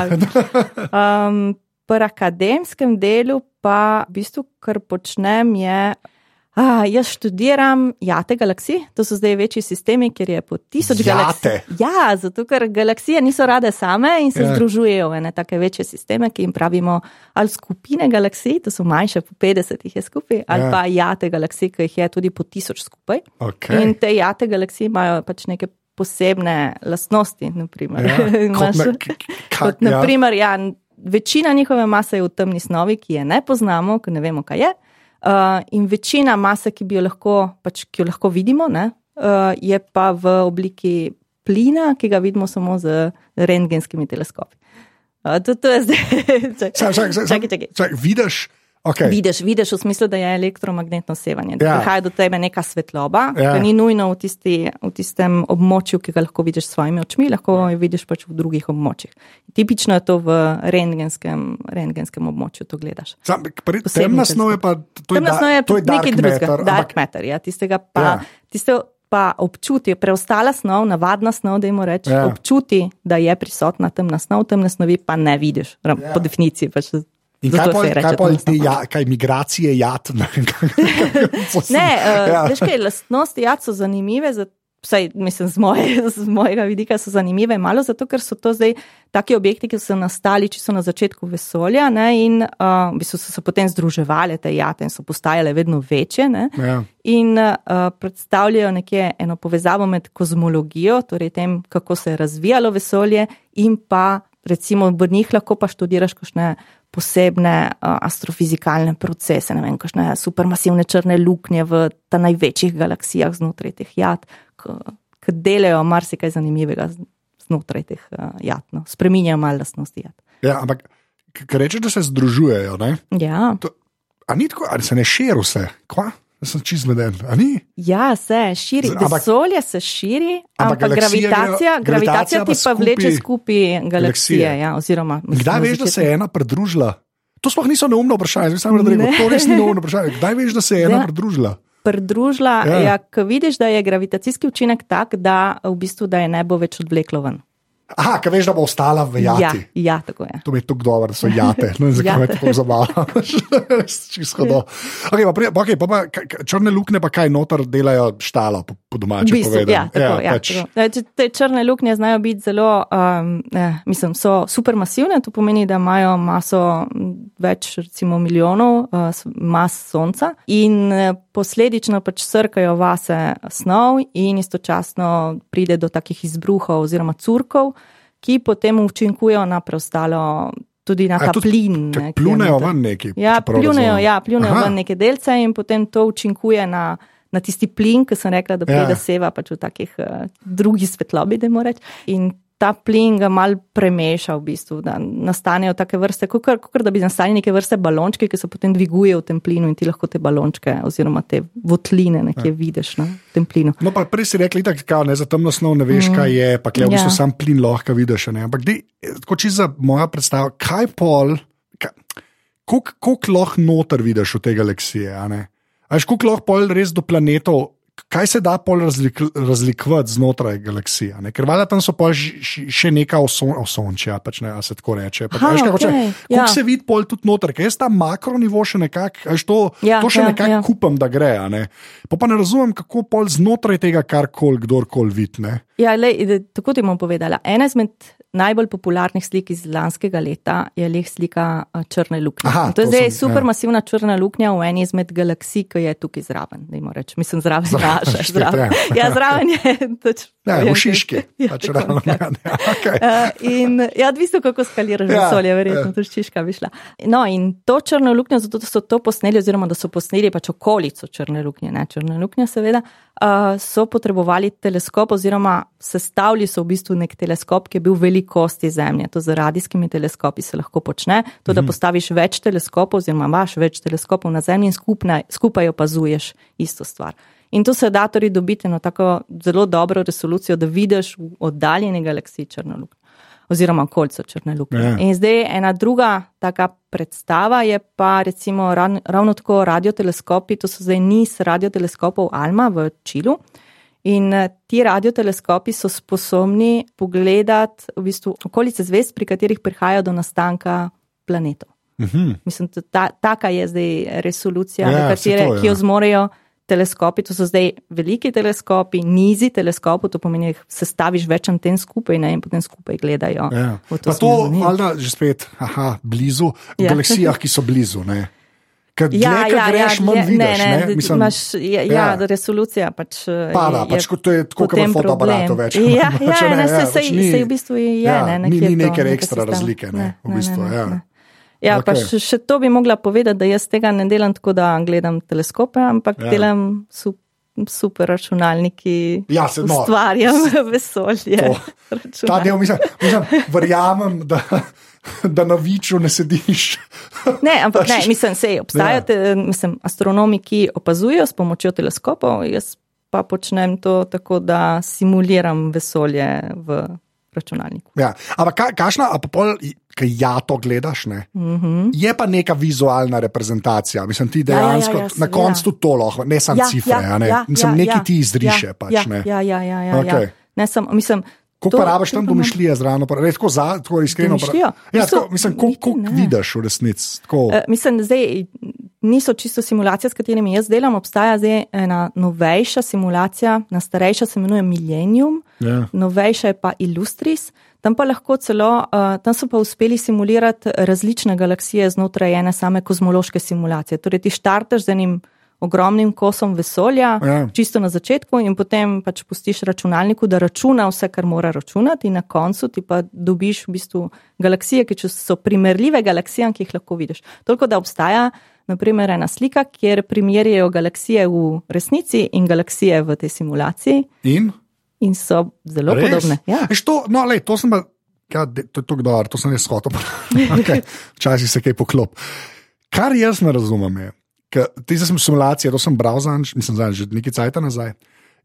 um, pri akademskem delu pa v bistvu, kar počnem, je. Ah, jaz študiram jate galaksije, to so zdaj večji sistemi, ker je po tisoč galaksij. Ja, zato ker galaksije niso rade same in se ja. združujejo v ene take večje sisteme, ki jim pravimo ali skupine galaksij, to so manjše, po 50 jih je skupaj, ali ja. pa jate galaksije, ki jih je tudi po tisoč skupaj. Okay. In te jate galaksije imajo pač neke posebne lastnosti. Naprimer. Ja. Kot, na, kot, naprimer, ja. Ja, večina njihove mase je v temni snovi, ki je ne poznamo, ker ne vemo, kaj je. Uh, in večina mase, ki, jo lahko, pač, ki jo lahko vidimo, ne, uh, je pa v obliki plina, ki ga vidimo samo z rentgenskimi teleskopi. Uh, to, to je zdaj. čakaj, čakaj, čakaj. Vidiš? Okay. Vidiš, vidiš v smislu, da je elektromagnetno sevanje, da ja. prihaja do tebe neka svetloba, ja. ki ni nujno v, tisti, v tistem območju, ki ga lahko vidiš s svojimi očmi, lahko jo vidiš pač v drugih območjih. Tipično je to v rentgenskem, rentgenskem območju, to gledaš. Temna snov je pa to, da je to nekaj drugega, dark matter, ja, tistega pa. Ja. Tiste, Pa občuti, preostala snov, navadna snov, da jim rečeš, ja. občuti, da je prisotna temna snov, temne snovi pa ne vidiš, ja. po definiciji. Pač In kaj pa, kaj pa te ja, kaj migracije jad? ne, uh, ja. veš kaj, lastnosti jad so zanimive, vsaj mislim z, moje, z mojega vidika so zanimive, malo zato, ker so to zdaj taki objekti, ki so nastali čisto na začetku vesolja ne, in uh, v bistvu so se potem združevali te jate in so postajale vedno večje. Ja. In uh, predstavljajo nekje eno povezavo med kozmologijo, torej tem, kako se je razvijalo vesolje in pa recimo v njih lahko pa študiraš kakšne posebne uh, astrofizikalne procese, ne vem, kakšne supermasivne črne luknje v ta največjih galaksijah znotraj teh jad, ki delajo marsikaj zanimivega znotraj teh uh, jad, no. spreminjajo malo lastnosti jad. Ja, ampak, ker rečeš, da se združujejo, ne? Ja. To, a ni tako, ali se ne širi vse? Kva? Jaz sem čist zmeden. Ja, se širi. Vesolje se širi, ampak, ampak gravitacija, gravitacija ti pa vleče skupaj galaksije. Ja, oziroma, Kdaj veš, da se je ena pridružila? To sploh niso neumno vprašanje, zdaj samo da to res ni neumno vprašanje. Kdaj veš, da se je ena pridružila? Pridružila, ja. ja, ko vidiš, da je gravitacijski učinek tak, da, v bistvu, da je ne bo več odvleklo ven. Aha, kaj veš, da bo ostala v jati. Ja, ja tako je. To mi je tako dobro, da so jate. No, zakaj me tako zabava? Čisto do. Okay, pa, okay, pa, pa, črne luknje pa kaj noter delajo štalo, po, po domači bistvu, povedano. Ja, tako, ja, ja, pač. tako. Te črne luknje znajo biti zelo, um, eh, mislim, so supermasivne, to pomeni, da imajo maso več, recimo, milijonov uh, mas sonca in uh, posledično pač srkajo vase snov in istočasno pride do takih izbruhov oziroma curkov ki potem učinkujejo na preostalo. Tudi na ta plin. Ne, plunejo ven neki. Ja, plunejo, ja, plunejo ven neke delce in potem to učinkuje na, na tisti plin, ki sem rekla, da pride ja. seva pač v takih uh, drugih svetlobi, da moram reči. In ta plin ga mal premeša, v bistvu, da nastanejo take vrste, kot da bi nastali neke vrste balončke, ki se potem dvigujejo v tem plinu in ti lahko te balončke oziroma te votline nekje ja. vidiš na no, tem plinu. No, pa prej si rekli, da za temno snov ne veš, mm. kaj je, pa je v bistvu ja. sam plin lahko vidiš. Ne? Ampak, kot če za moja predstava, kaj pol, koliko lahko noter vidiš v te galaksije? Aj, koliko lahko pol res do planetov kaj se da pol razlik, razlikovati znotraj galaksije. Ne? Ker valjda tam so pa še neka osončja, pač ne, se tako reče. Pa, ha, okay, hoče, ja. se vidi pol tudi noter, ker jaz ta makronivo še nekako, to, ja, to še ja, nekako ja. kupam, da gre. Ne? Pa pa ne razumem, kako pol znotraj tega kar koli, kdorkoli vidi. Ja, lej, tako ti bom povedala. Ena izmed najbolj popularnih slik iz lanskega leta je le slika eh, črne luknje. Aha, to je zdaj supermasivna ja. črna luknja v eni izmed galaksij, ki je tukaj zraven. Reč, mislim, zraven naše. Zraven. Ja, zraven je. Toč, ja, v Šiški. Ja, pač ravno, ja, ja, okay. uh, in ja, odvisno, kako skaliraš ja, vesolje, verjetno ja. tudi Šiška bi šla. No, in to črno luknjo, zato so to posneli, oziroma da so posneli pač okolico črne luknje, ne črne luknje, seveda, uh, so potrebovali teleskop, oziroma sestavili so v bistvu nek teleskop, ki je bil velik velikosti Zemlje. To z radijskimi teleskopi se lahko počne. To, da mhm. postaviš več teleskopov, oziroma imaš več teleskopov na Zemlji in skupaj, skupaj opazuješ isto stvar. In to se da torej dobiti na tako zelo dobro resolucijo, da vidiš v oddaljeni galaksiji črno luknjo. Oziroma, kolco črne luknje. Ja. In zdaj ena druga taka predstava je pa recimo ravno tako radioteleskopi, to so zdaj niz radioteleskopov Alma v Čilu. In eh, ti radioteleskopi so sposobni pogledati v bistvu okolice zvest, pri katerih prihaja do nastanka planetov. Mhm. Mislim, da ta, taka je zdaj resolucija, ja, katere, to, ja. ki jo zmorejo teleskopi. To so zdaj veliki teleskopi, nizi teleskopov, to pomeni, da se staviš več anten skupaj ne, in potem skupaj gledajo. Ja. To, to ali že spet, aha, blizu, v ja. galaksijah, ki so blizu. Ne. Ker ja, dlje, ja, greš, ja, manj vidiš. Ne, ne, ne, Mislim, imaš, ja, ja. ja, resolucija pač. Pada, pač kot to je tako, kot je fotoaparat več. Ja, ja, ja, ne, se, se, se v bistvu je, ja, ne, ni, ni neke ekstra razlike, ne, ne, v bistvu, ne, ne, ja. Ne. Ja, okay. pa še, še to bi mogla povedati, da jaz tega ne delam tako, da gledam teleskope, ampak ja. delam super. Super računalniki, ja, se, no, ustvarjam vesolje. Ta del, mislim, mislim, verjamem, da, da na viču ne sediš. ne, ampak ne, mislim, se obstajajo ja. mislim, astronomi, ki opazujejo s pomočjo teleskopov, jaz pa počnem to tako, da simuliram vesolje v računalniku. Ja. Ampak kašna, a pa pol. Ki ja to gledaš, mm -hmm. je pa neka vizualna reprezentacija. Mislim, ti dejansko ja, ja, ja, na koncu ja. to lahko, ne samo ja, cifre, ja, ne? ja, mislim, ja, nekaj ja, ti izriše. Ja, pač, ja, ja, ja, ja, ja, okay. ja. Ne, sem, mislim, Kako pa rabiš tam domišljije zraven, tako, za, tako iskreno? Ja, tako, mislim, koliko vidiš v resnici? Uh, mislim, da zdaj niso čisto simulacije, s katerimi jaz delam. Obstaja zdaj ena novejša simulacija, na starejša se imenuje Millennium, yeah. Ja. novejša je pa Illustris. Tam pa lahko celo, uh, tam so pa uspeli simulirati različne galaksije znotraj ene same kozmološke simulacije. Torej, ti štarteš z enim ogromnim kosom vesolja, ja. čisto na začetku, in potem pač pustiš računalniku, da računa vse, kar mora računati, in na koncu ti pa dobiš v bistvu galaksije, ki so primerljive galaksijam, ki jih lahko vidiš. Toliko da obstaja. Naprimer, ena slika, kjer primerjajo galaksije v resnici in galaksije v tej simulaciji. In, in so zelo Res? podobne. Ja. To, no, lej, to, sem, ja, to je tako dobro, to sem jaz hotel. okay. Včasih se kaj poklop. Kar jaz ne razumem, je, Ti sem simulacije, to sem bral za že nekaj časa nazaj.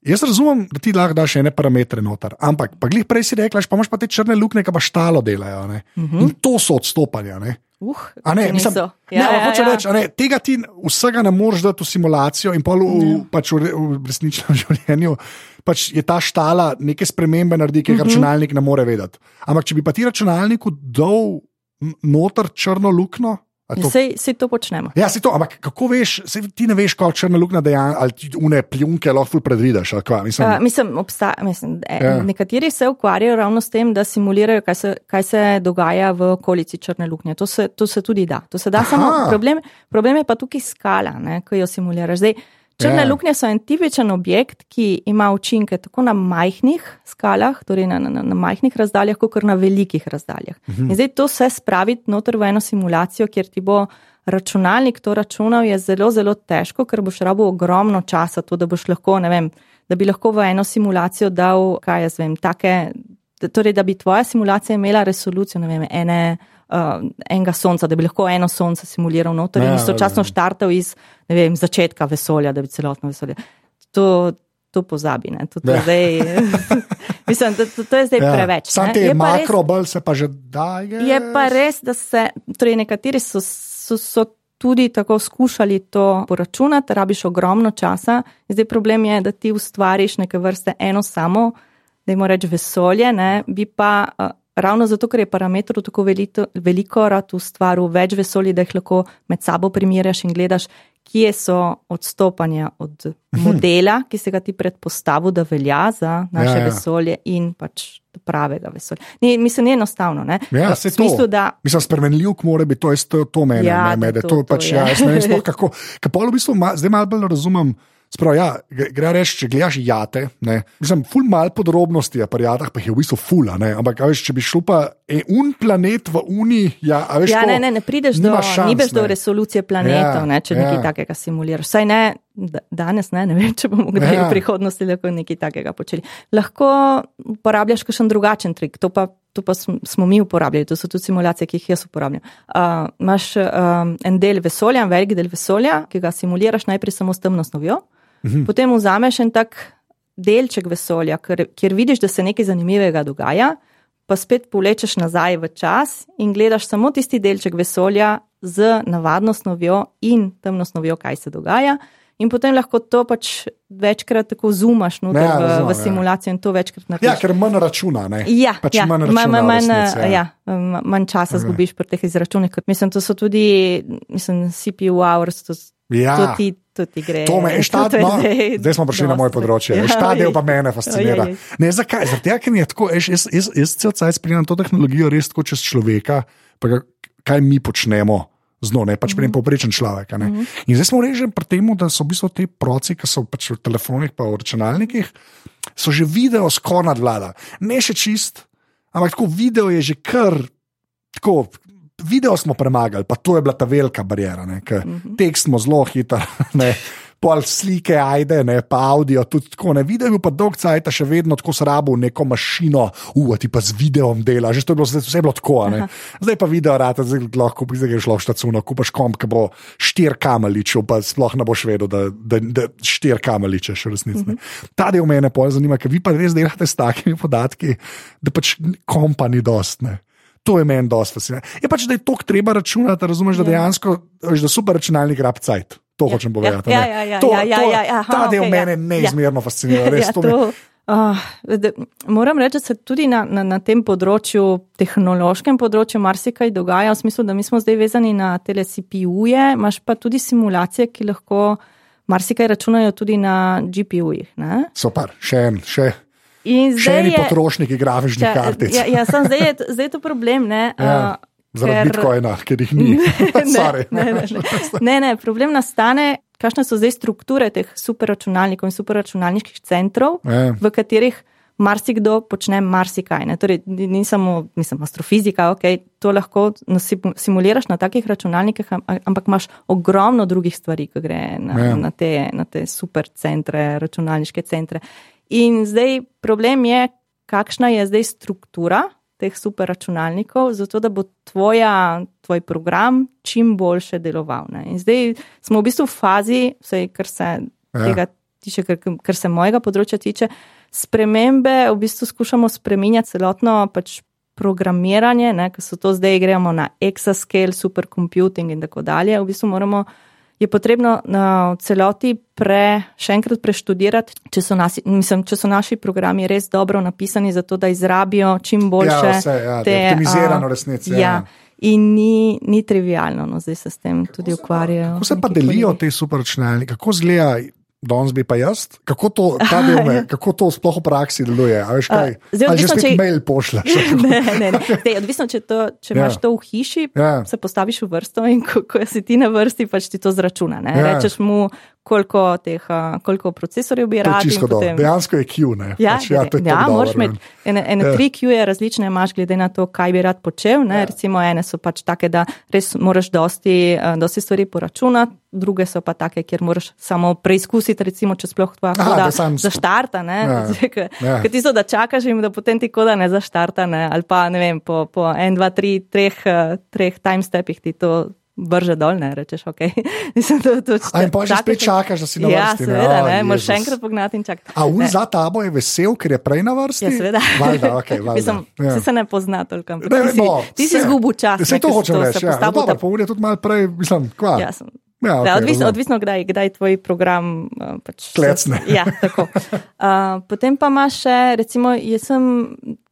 Jaz razumem, da ti lahko daš ene parametre noter, ampak pa glih prej si rekla, pa imaš pa te črne luknje, ki pa štalo delajo. Uh mhm. -huh. In to so odstopanja. Ne? Uh, ne, mislim, ja, ne, ja, ja. Reč, ne, tega ti vsega ne moreš dati v simulacijo in v, v, pač v, v resničnem življenju. Pač je ta štala neke spremembe naredi, ki jih uh mhm. -huh. računalnik ne more vedeti. Ampak če bi pa ti računalniku dal noter črno luknjo, Vse to počnemo. Ja, to, ampak kako veš, se, ti ne veš, kako črna luknja dejansko ali ti une pljunke lahko predvidiš? Mislim, uh, mislim, obsta, mislim e, ja. nekateri se ukvarjajo ravno s tem, da simulirajo, kaj se, kaj se dogaja v okolici črne luknje. To se, to se tudi da. Se da samo, problem, problem je pa tukaj skala, ki jo simuliraš. Zdaj, Črne ja. luknje so en tipičen objekt, ki ima učinke tako na majhnih skalah, torej na, na, na majhnih razdaljah, kot na velikih razdaljah. Mhm. In zdaj to vse spraviti noter v eno simulacijo, kjer ti bo računalnik to računal, je zelo, zelo težko, ker boš rabo ogromno časa, to, da, lahko, vem, da bi lahko v eno simulacijo dal, kaj jaz vem, take, torej da bi tvoja simulacija imela resolucijo, ne vem, ene uh, enega sonca, da bi lahko eno sonce simuliral noter ja, in istočasno štartal iz vem, začetka vesolja, da bi celotno vesolje. To, to pozabi. To, to, ja. zdaj, mislim, to, to, to je zdaj ja. preveč. Sam te makrobal se pa že daje. Je pa res, da se, torej nekateri so. so, so Tudi tako skušali to poračunati, rabiš ogromno časa. Zdaj problem je, da ti ustvariš neke vrste eno samo, da jim rečeš vesolje, ne? bi pa uh, ravno zato, ker je parametrov tako veliko, veliko rad ustvaril več vesolja, da jih lahko med sabo primerjaš in gledaš, kje so odstopanja od modela, ki se ga ti predpostavil, da velja za naše ja, ja. vesolje in pač pravega vesolja. Ni, mislim, ni enostavno. Ne? Ja, se smislu, da... Mislim, spremenljiv mora biti, to je to, to meni. Ja, ne, to, to, to, pač, to, ja, jaz ne vem, kako. Kapolo v bistvu, ma, zdaj malo bolj razumem. Sprav, ja, gre reči, če gledaš jate, ne, mislim, ful mal podrobnosti je pri jatah, pa jih je v bistvu ful, ampak veš, če bi šel pa e, un planet v Uni, ja, veš, ja, ne, ne, ne prideš do, šans, do resolucije planetov, ja, ne, če ja. nekaj takega simuliraš. Saj ne, danes ne, ne vem, če bomo kdaj ja. v prihodnosti lahko nekaj takega počeli. Lahko uporabljaš kakšen drugačen trik, to pa, to pa smo mi uporabljali, to so tudi simulacije, ki jih jaz uporabljam. Uh, imaš um, en del vesolja, en velik del vesolja, ki ga simuliraš najprej samo s temno snovjo. -hmm. Potem vzameš en tak delček vesolja, kjer, kjer vidiš, da se nekaj zanimivega dogaja, pa spet povlečeš nazaj v čas in gledaš samo tisti delček vesolja z navadno snovjo in temno snovjo, kaj se dogaja. In potem lahko to pač večkrat tako zumaš ja, v, razumem, v ja. simulacijo in to večkrat narediš. Ja, ker manj računa. Ja, pač ja, manj, računa manj, manj, resnici, ja. Ja, manj časa zgubiš pri teh izračunih. Mislim, to so tudi mislim, CPU hours, to, ja. to ti to ti gre. To me štad, no, zdaj smo prišli na moje področje. Ja, Štadil pa mene fascinira. Ne, zakaj? Zato, ker je tako, jaz, jaz, jaz, jaz cel cel cel spremljam to tehnologijo res tako čez človeka, pa kaj mi počnemo. Zno, ne pač mm -hmm. povprečen človek. Mm -hmm. In zdaj smo reženi pri tem, da so v bistvu te proci, ki so pač v telefonih, pa v računalnikih, so že video skoraj nadvlada. Ne še čist, ampak tako video je že kar. Tako, video smo premagali, pa to je bila ta velika barijera. Mm -hmm. Tekst smo zelo hitro, pol slike, ajde, ne, pa audio, tudi tako ne. Video je bil pa dolg cajt, še vedno tako srabo neko mašino, uf, ti pa z videom dela, že to je bilo, vse bilo tako. Ne. Zdaj pa video rata, zdaj lahko zdaj greš lahko štacuno, kupaš komp, ki bo štir kamaličev, pa sploh ne boš vedel, da, da, da štir kamaličeš v resnici. Mm -hmm. Ta del mene pa zanima, ker vi pa res delate s takimi podatki, da pač kompa ni dost. To je meni dosti fascinantno. Je pač, da je to treba računati, razumeš, da ja. dejansko je da super računalnik rab cajt. To ja. hočem povedati. Ja, ja, ja, to, ja, ja, ja, ja, ta del okay, mene ja. neizmerno ja. fascinira. Res, ja, to to, uh, de, moram reči, da se tudi na, na, na tem področju, tehnološkem področju, marsikaj dogaja. V smislu, da mi smo zdaj vezani na tele CPU-je, imaš pa tudi simulacije, ki lahko marsikaj računajo tudi na GPU-jih. Super, še en, še. Še eni potrošniki grafičnih kartic. Ja, ja sem, zdaj, je, zdaj je to problem. Ja, Zaradi bitcoina, ker jih ni. ne, ne, ne, ne, ne, problem nastane, kakšne so zdaj strukture teh superračunalnikov in superračunalniških centrov, ja. v katerih marsikdo počne marsikaj. Torej, ni samo mislim, astrofizika, okay, to lahko simuliraš na takih računalnikih, ampak imaš ogromno drugih stvari, ki gre na, ja. na, te, na te supercentre, računalniške centre. In zdaj problem je, kakšna je zdaj struktura teh superračunalnikov, zato da bo tvoja, tvoj program čim boljše deloval. Ne? In zdaj smo v bistvu v fazi, vse, kar se ja. tega tiče, kar, kar se mojega področja tiče, spremembe, v bistvu skušamo spremenjati celotno pač programiranje, ker so to zdaj gremo na exascale, supercomputing in tako dalje. V bistvu moramo je potrebno na celoti pre, še enkrat preštudirati, če so, nasi, mislim, če so naši programi res dobro napisani, zato da izrabijo čim boljše. Ja, vse, ja, te, optimizirano resnici. Ja. ja. In ni, ni trivialno, no, zdaj se s tem tudi ukvarjajo. Kako se pa delijo te superračunalniki, kako zgleda danes bi pa jaz, kako to, me, kako to sploh v praksi deluje. Veš, kaj, uh, zdaj, odvisno, če mail pošlješ. ne, ne, ne. Dej, odvisno, če, to, če ja. imaš to v hiši, ja. se postaviš v vrsto in ko, ko si ti na vrsti, pač ti to zračuna. Ja. Rečeš mu, koliko, teh, koliko procesorjev bi rad. Potem... Dejansko je Q. Ne? Ja, pač, ja, ja moraš imeti ene, ene ja. tri Q, je različne, imaš glede na to, kaj bi rad počel. Ja. Recimo, ene so pač take, da res moraš dosti, dosti stvari poračunati. Druge so pa take, kjer moraš samo preizkusiti, recimo, če sploh tvoja koda zaštarta. Ja. Ja. Ker ti so, da čakaš in da potem ti koda ne zaštarta, ne? ali pa ne vem, po, po en, dva, tri, treh, treh timestepih ti to vrže dol, ne rečeš, ok. Mislim, to, to, to, in pa že spet čakaš, da si na ja, vrsti. Ja, seveda, ne, moraš še enkrat pognati in čakati. A un za tabo je vesel, ker je prej na vrsti? Ja, seveda. Valda, okay, valda. Mislim, ja. se ne pozna toliko. Ne, ti si, no, ti si zgubil čas. Se to hočem reči, ja. No, dobro, pa ur je tudi malo prej, mislim, kva. Ja, sem. Ja, okay, ja, odvisno, odvisno kdaj, kdaj tvoj program. Uh, pač Klecne. Ja, tako. Uh, potem pa imaš še, recimo, jaz sem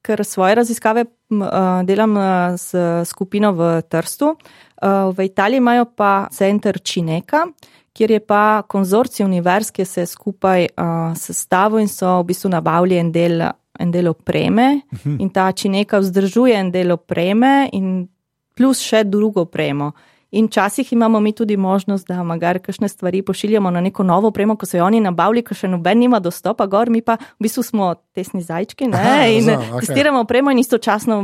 ker svoje raziskave uh, delam uh, s skupino v Trstu. Uh, v Italiji imajo pa center Čineka, kjer je pa konzorcij univerz, ki se skupaj uh, sestavil in so v bistvu nabavili en del, en del opreme. Uh mhm. -huh. In ta Čineka vzdržuje en del opreme in plus še drugo opremo. In včasih imamo mi tudi možnost, da magar kakšne stvari pošiljamo na neko novo opremo, ko so jo oni nabavili, ko še noben nima dostopa gor, mi pa v bistvu smo tesni zajčki ne? Aha, in okay. testiramo opremo in istočasno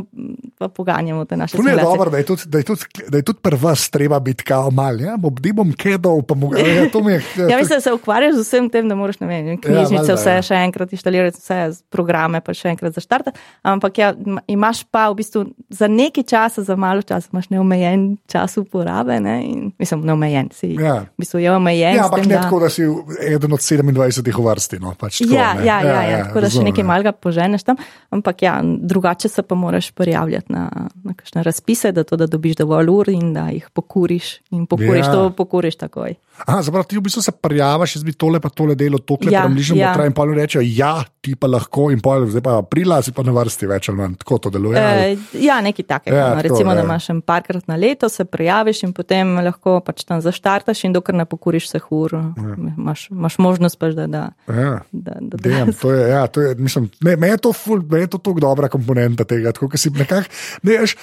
pa poganjamo te naše stvari. Dobro, da je tudi, da je tudi, da je tudi pri vas treba biti kao mal, ja, bom, bom kedal, pa mu ja, to mi je. ja, mislim, da se ukvarjaš z vsem tem, da moraš, ne vem, ja, knjižnice, ja, vse ja. še enkrat inštalirati, vse programe pa še enkrat zaštartati, ampak ja, imaš pa v bistvu za nekaj časa, za malo časa, imaš neomejen čas uporabe uporabe. Ne? In, mislim, neomejen si. Ja. V bistvu je omejen. Ja, ampak tem, ne tako, da si eden od 27 v vrsti. No? Pač tako, ja, ja, ja, ja, ja, tako da še nekaj malega poženeš tam. Ampak ja, drugače se pa moraš prijavljati na, na kakšne razpise, da, to, da dobiš dovolj ur in da jih pokuriš. In pokuriš ja. to, pokuriš takoj. Aha, zapravo, ti v bistvu se prijaviš, jaz bi tole pa tole delo, to kle ja, premišljamo, ja. in pa rečejo, ja, ti pa lahko, in pa zdaj pa aprila si pa na vrsti več ali manj, tako to deluje. E, ja, nekaj takega. Ja, no. Recimo, tako, da imaš en parkrat na leto, se prijaviš in potem lahko pač tam zaštartaš in dokler ne pokuriš vseh ur, ja. imaš, imaš možnost pač, da. da, ja. da, da, da Dejem, to je, ja, to je, mislim, ne, me je to ful, me je to tako dobra komponenta tega, tako, ki si nekako, ne, veš,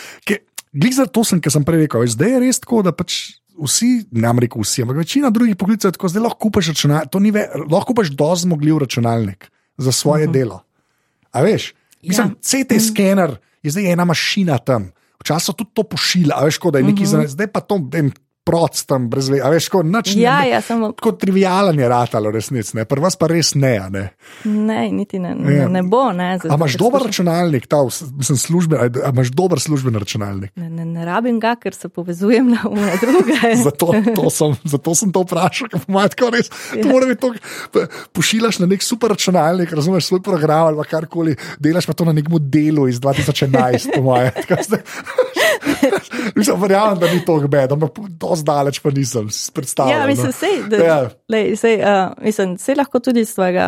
glih za to sem, ker sem prej rekel, zdaj je res tako, da pač vsi, ne vem, rekel vsi, ampak večina drugih poklicev je tako, zdaj lahko kupaš računalnik, to ni več, lahko kupaš dozmogljiv računalnik za svoje uh mhm. -huh. delo. A veš, mislim, ja. CT -huh. skener je zdaj ena mašina tam. Včasih tudi to pošilja, veš, da je nekaj uh mhm. -huh. za zdaj pa to, vem, proc tam, brez veze. Veš, kot način. Ja, ja, samo. Kot trivialen je ratalo, resnici. Pri vas pa res ne. Ne, ne niti ne, ne, ja. ne bo. Ampak imaš dober služben. računalnik, ta, mislim, služben, imaš dober služben računalnik. Ne, ne, ne rabim ga, ker se povezujem na ume druge. zato, to sem, zato sem to vprašal, ker imaš tako res. Ja. To, pošiljaš na nek super računalnik, razumeš svoj program ali karkoli, delaš pa to na nekem delu iz 2011, po mojem. Mislim, verjamem, da ni to gbed, ampak zdaleč pa nisem predstavljal. Ja, mislim, sej, da, ja. lej, sej, uh, mislim, sej lahko tudi iz svojega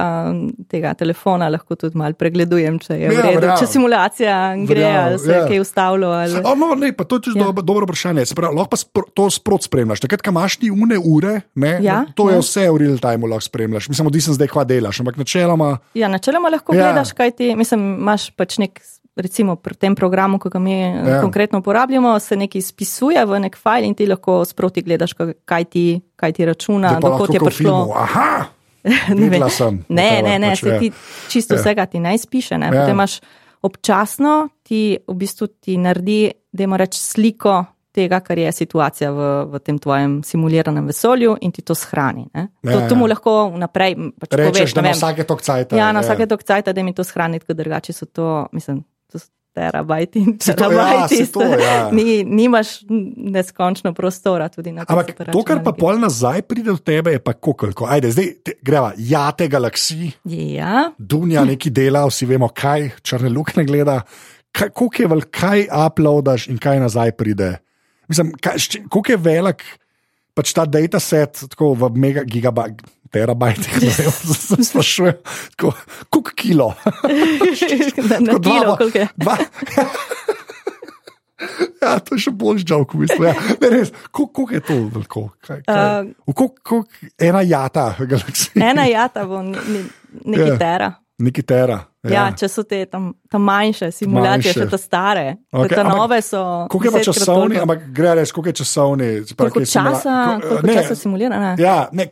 tega telefona lahko tudi malo pregledujem, če je ja, v redu, če simulacija gre ali se je ja. kaj ustavilo. Ali... A, no, ne, pa to je tudi ja. dobro, dobro vprašanje. Pravi, lahko pa spro, to sprot spremljaš. Takrat, ko imaš ti une ure, ne, ja, to je ja. vse v real time lahko spremljaš. Mislim, da nisem zdaj kva delaš, ampak načeloma. Ja, načeloma lahko ja. gledaš, kaj ti, mislim, imaš pač nek recimo pri tem programu, ki ga mi eh, ja. konkretno uporabljamo, se nekaj spisuje v nek file in ti lahko sproti gledaš, kaj ti, kaj ti računa, dokot je prišlo. ne, ne, ne, ne, se ti čisto ja. vsega ti ne izpiše. Ne? Ja. Potem imaš občasno, ti v bistvu ti naredi, da imaš reč sliko. Tega, kar je situacija v, v tem tvojem simuliranem vesolju, in ti to shrani. Ja, to, to mu lahko vnaprej pač Rečeš, poveš. Na vsake tok cajt. Ja, na vsake tok cajt, da mi to shrani, ker drugače so to, mislim, terabajti in terabajti. Ja, ja. Ni, nimaš neskončno prostora tudi na tem. Ampak to, kar pa pol nazaj pride do tebe, je pa koliko. Ajde, zdaj te, greva, jate galaksiji. Ja. Dunja neki dela, vsi vemo, kaj črne lukne gleda. Kako je velik, kaj uploadaš in kaj nazaj pride. Mislim, kako je velik pač ta dataset, tako v megagigabajtih terabajtih, da se sprašujem, koliko kilo. na, na kilo, koliko je. Ja, to je še bolj žal, v bistvu. Ja. Ne, res, koliko je to? Koliko, kaj, kaj? Uh, koliko, koliko, ena jata, galaksija. Ena jata, bo nekaj ja. tera. Neki tera. Ja. ja, če so te tam, tam manjše simulacije, manjše. še te stare, okay, te nove so. Koliko je časovni, ampak gre res, koliko je časovni? Koliko časa, koliko časa simulira? Ja, ne,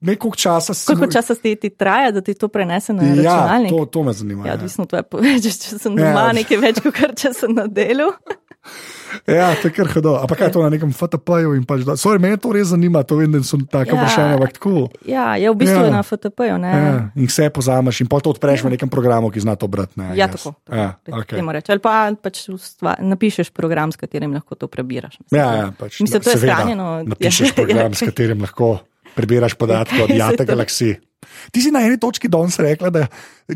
koliko Nekaj časa se. Koliko časa ti, ti traja, da ti to prenese na ja, računalnik? To, to me zanima. Ja, ja. odvisno to je povedati, če sem doma ja. nekaj več, kot kar če sem na delu. ja, to je kar hodo. A pa kaj je to na nekem FTP-ju? Pač, Sorry, me to res zanima, to vem, da so tako ja. vprašanja, ampak tako. Ja, je v bistvu ja. na FTP-ju. Ja. In vse pozameš in pa to odpreš ja. v nekem programu, ki zna to brati. Ja, tako. tako. Ja, okay. Ali pa pač stva, napišeš program, s katerim lahko to prebiraš. Mislim, ja, ja, pač, mislim, to je shranjeno. Napišeš program, s katerim lahko prebiraš podatke od Jate galaksije. Ti si na eni točki danes rekla, da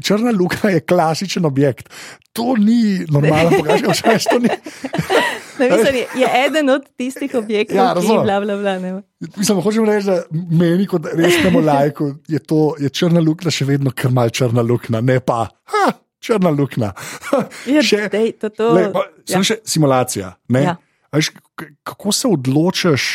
črna luka je klasičen objekt. To ni normalno, pokažeš, kaj to ni. Ne, mislim, je eden od tistih objektov, ja, ki jih bla, bla, bla, mislim, hočem reči, da meni kot resnemu lajku je, to, je črna luknja še vedno krmal črna luknja, ne pa. Ha, črna luknja. Ja, še, dej, to, to, le, pa, ja. še simulacija. Ja. Veš, kako se odločiš,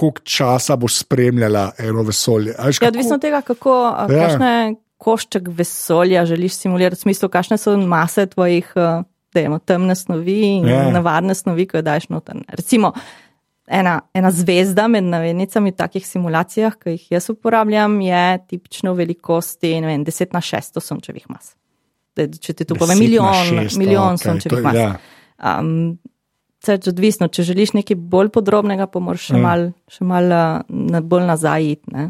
koliko časa boš spremljala eno vesolje? Veš, kako... ja, odvisno od tega, kako, ja. kakšne košček vesolja želiš simulirati, v smislu, kakšne so mase tvojih dejmo, temne snovi in ja. navadne snovi, ki jo daš noter. Recimo, ena, ena zvezda med navednicami v takih simulacijah, ki jih jaz uporabljam, je tipično velikosti vem, 10 na 6 sončevih mas. Če ti to pove, milijon, milijon okay, sončevih mas. Ja. Um, Ceč odvisno, če želiš nekaj bolj podrobnega, pa moraš še mm. malo mal, na, bolj nazaj iti.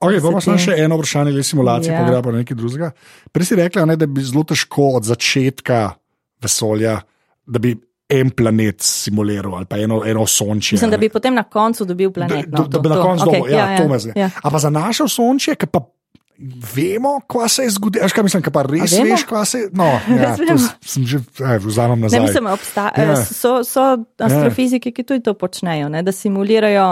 Okay, bomo ti... še eno vprašanje, ali simulacije, ja. pa gre pa nekaj drugega. Prej si rekla, ne, da bi zelo težko od začetka vesolja, da bi en planet simuliral ali pa eno, eno sončje. Mislim, da bi potem na koncu dobil planet. No, da, da, da bi na koncu dobil, okay, ja, ja, to me zdaj. Ja. Ampak za naše sončje, ki pa vemo, kva se je zgodilo. Veš, kaj mislim, kaj pa res veš, kva se je. No, ja, sem že vzamem nazaj. Ne, mislim, obsta- ja. so, so astrofiziki, ki tudi to počnejo, ne, da simulirajo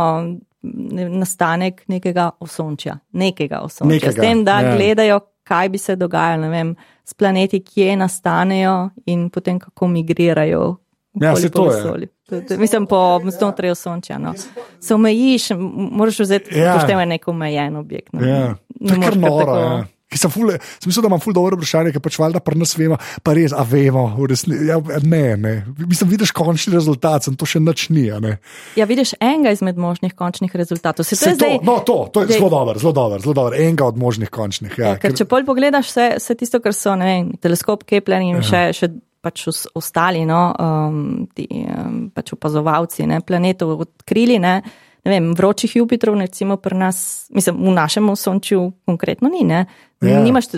nastanek nekega osončja. Nekega osončja. Nekega, S tem, da ja. gledajo, kaj bi se dogajalo vem, s planeti, kje nastanejo in potem kako migrirajo. Ja, se to je. Mislim, po znotraj osončja. No. Se omejiš, moraš vzeti ja. poštevati nek omejen objekt. No. Ja. To je kar noro. Ja. Sem, ful, sem mislil, da imam ful dobro vprašanje, ker pač valjda pri nas vemo, pa res, a vemo, ja, ne, ne. Mislim, vidiš končni rezultat, sem to še nič ni. Ja, vidiš enega izmed možnih končnih rezultatov. Se, Se to, zdaj, no, to, to je zelo dobro, zelo dobro, zelo dobro, enega od možnih končnih. Ja, ja, ker, ker, če pol pogledaš vse, vse tisto, kar so, ne vem, teleskop Kepler in še, še pač ostali, no, um, ti um, pač opazovalci ne, planetov odkrili. Ne, ne vem, vročih Jupiterov, recimo pri nas, mislim, v našem sončju konkretno ni. Ne, ja. Nimaš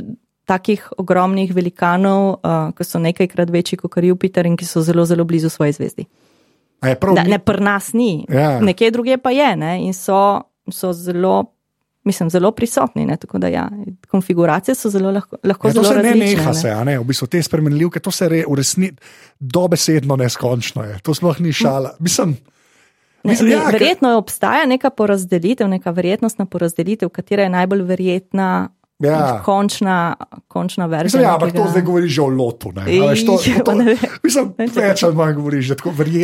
takih ogromnih velikanov, uh, ki so nekajkrat večji kot Jupiter in ki so zelo, zelo blizu svoje zvezdi. Da, ne, pri nas ni, ja. nekje druge pa je ne, in so, so zelo mislim, zelo prisotni. Ne, da, ja, konfiguracije so zelo lahko, lahko ja, zelo različne. Ne neha se, ne, v bistvu te spremenljivke, to se re, v resnici dobesedno neskončno je. To sploh ni šala. Mislim, Ne, Mislim, ja, verjetno obstaja neka porazdelitev, neka verjetnostna porazdelitev, katera je najbolj verjetna Ja. Končna, končna verzija. Ja, ampak to zdaj govoriš že o lotu. Ne? Ej, to, to, to, mislim, več ali manj govoriš.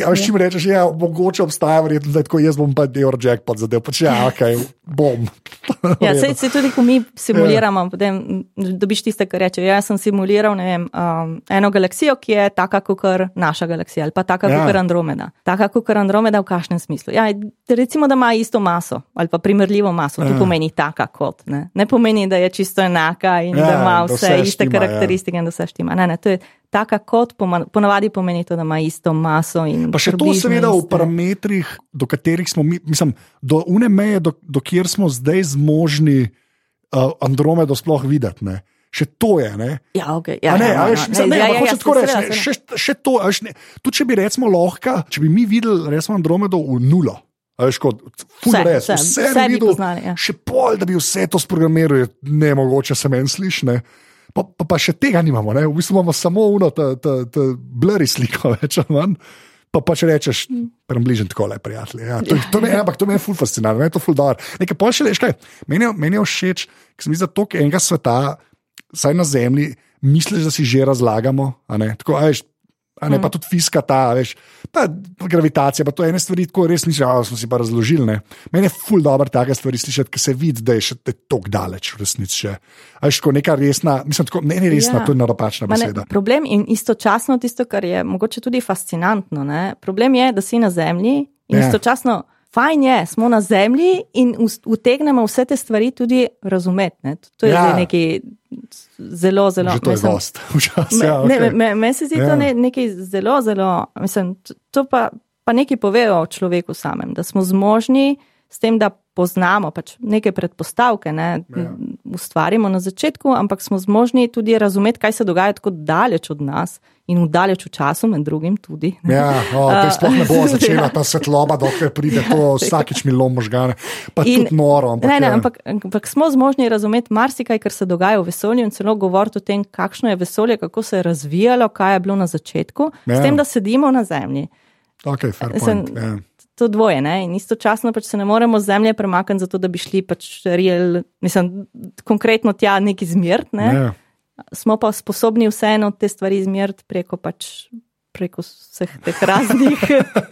Ali če mi rečeš, da ja, mogoče obstaja verjetno, da tako jaz bom pa del jackpot zadev. Pač ja, ok, bom. ja, se, se tudi, ko mi simuliramo, ja. potem dobiš tiste, kar reče. Jaz sem simuliral vem, um, eno galaksijo, ki je taka kot naša galaksija ali pa taka ja. kot Andromeda. Taka kot Andromeda v kakšnem smislu. Ja, recimo, da ima isto maso ali pa primerljivo maso. To ja. pomeni taka kot. Ne, ne pomeni, da je čisto čisto enaka in ja, da ima vse, vse iste štima, ja. karakteristike ja. in da vse štima. Ne, ne, to je taka kot ponavadi pomeni to, da ima isto maso. Pa še to seveda v parametrih, do katerih smo mi, mislim, do une meje, do, do kjer smo zdaj zmožni uh, Andromedo sploh videti. Ne. Še to je. Ne? Ja, okay, ja, ne, ja, veš, mislim, ne, ja, ja, ja, tako reči. Še, še to, tudi če bi recimo lahko, če bi mi videli recimo Andromedo v nulo. Veš, kot vse, res, vse, vse, vse bi poznali. Ja. Še pol, da bi vse to sprogramiral, je ne mogoče se meni slišne. Pa, pa, pa še tega nimamo, ne? v bistvu imamo samo uno, te blurry sliko, več ali manj. Pa, pa če rečeš, prebližen tako le, prijatelj. Ja, to, to, me, ampak to me je ful fascinantno, me je to ful dar. Nekaj pol še veš, kaj meni, meni je všeč, ker sem videl toliko enega sveta, saj na zemlji, misliš, da si že razlagamo. Tako, veš, A ne, mm. pa tudi fiska, ta, veš, ta gravitacija, pa to je ena stvar, ki res nisem, ali smo si pa razložili. Ne. Meni je ful dobro take stvari slišati, ker se vidi, da je še tako daleč v resnici. Veš, ko neka resna, mislim, tako, ne, ne resna, ja. to je naropačna beseda. Ne, problem in istočasno tisto, kar je mogoče tudi fascinantno, ne. problem je, da si na zemlji in ja. istočasno. Fajn je, smo na zemlji in utegnemo vse te stvari tudi razumeti. To je ja. nekaj zelo, zelo. Že to je gost, včasih. Ja, okay. Meni me se zdi ja. to ne, nekaj zelo, zelo. Mislim, to pa, pa nekaj pove o človeku samem, da smo zmožni s tem, da poznamo pač neke predpostavke, ne, ja. ustvarimo na začetku, ampak smo zmožni tudi razumeti, kaj se dogaja tako daleč od nas in v daleč v času, med drugim tudi. Ja, o, te sploh ne bo začela ta svetloba, dokler pride to vsakič milo možgane, pa in, tudi noro. Ampak, ne, ne, ampak, ampak smo zmožni razumeti marsikaj, kar se dogaja v vesolju in celo govoriti o tem, kakšno je vesolje, kako se je razvijalo, kaj je bilo na začetku, ja. s tem, da sedimo na zemlji. Okay, Sem, yeah to dvoje. Ne? In istočasno pač se ne moremo z zemlje premakniti, zato da bi šli pač real, mislim, konkretno tja neki zmert. Ne? Yeah. Ja. smo pa sposobni vseeno te stvari izmeriti preko pač. Preko vseh teh raznih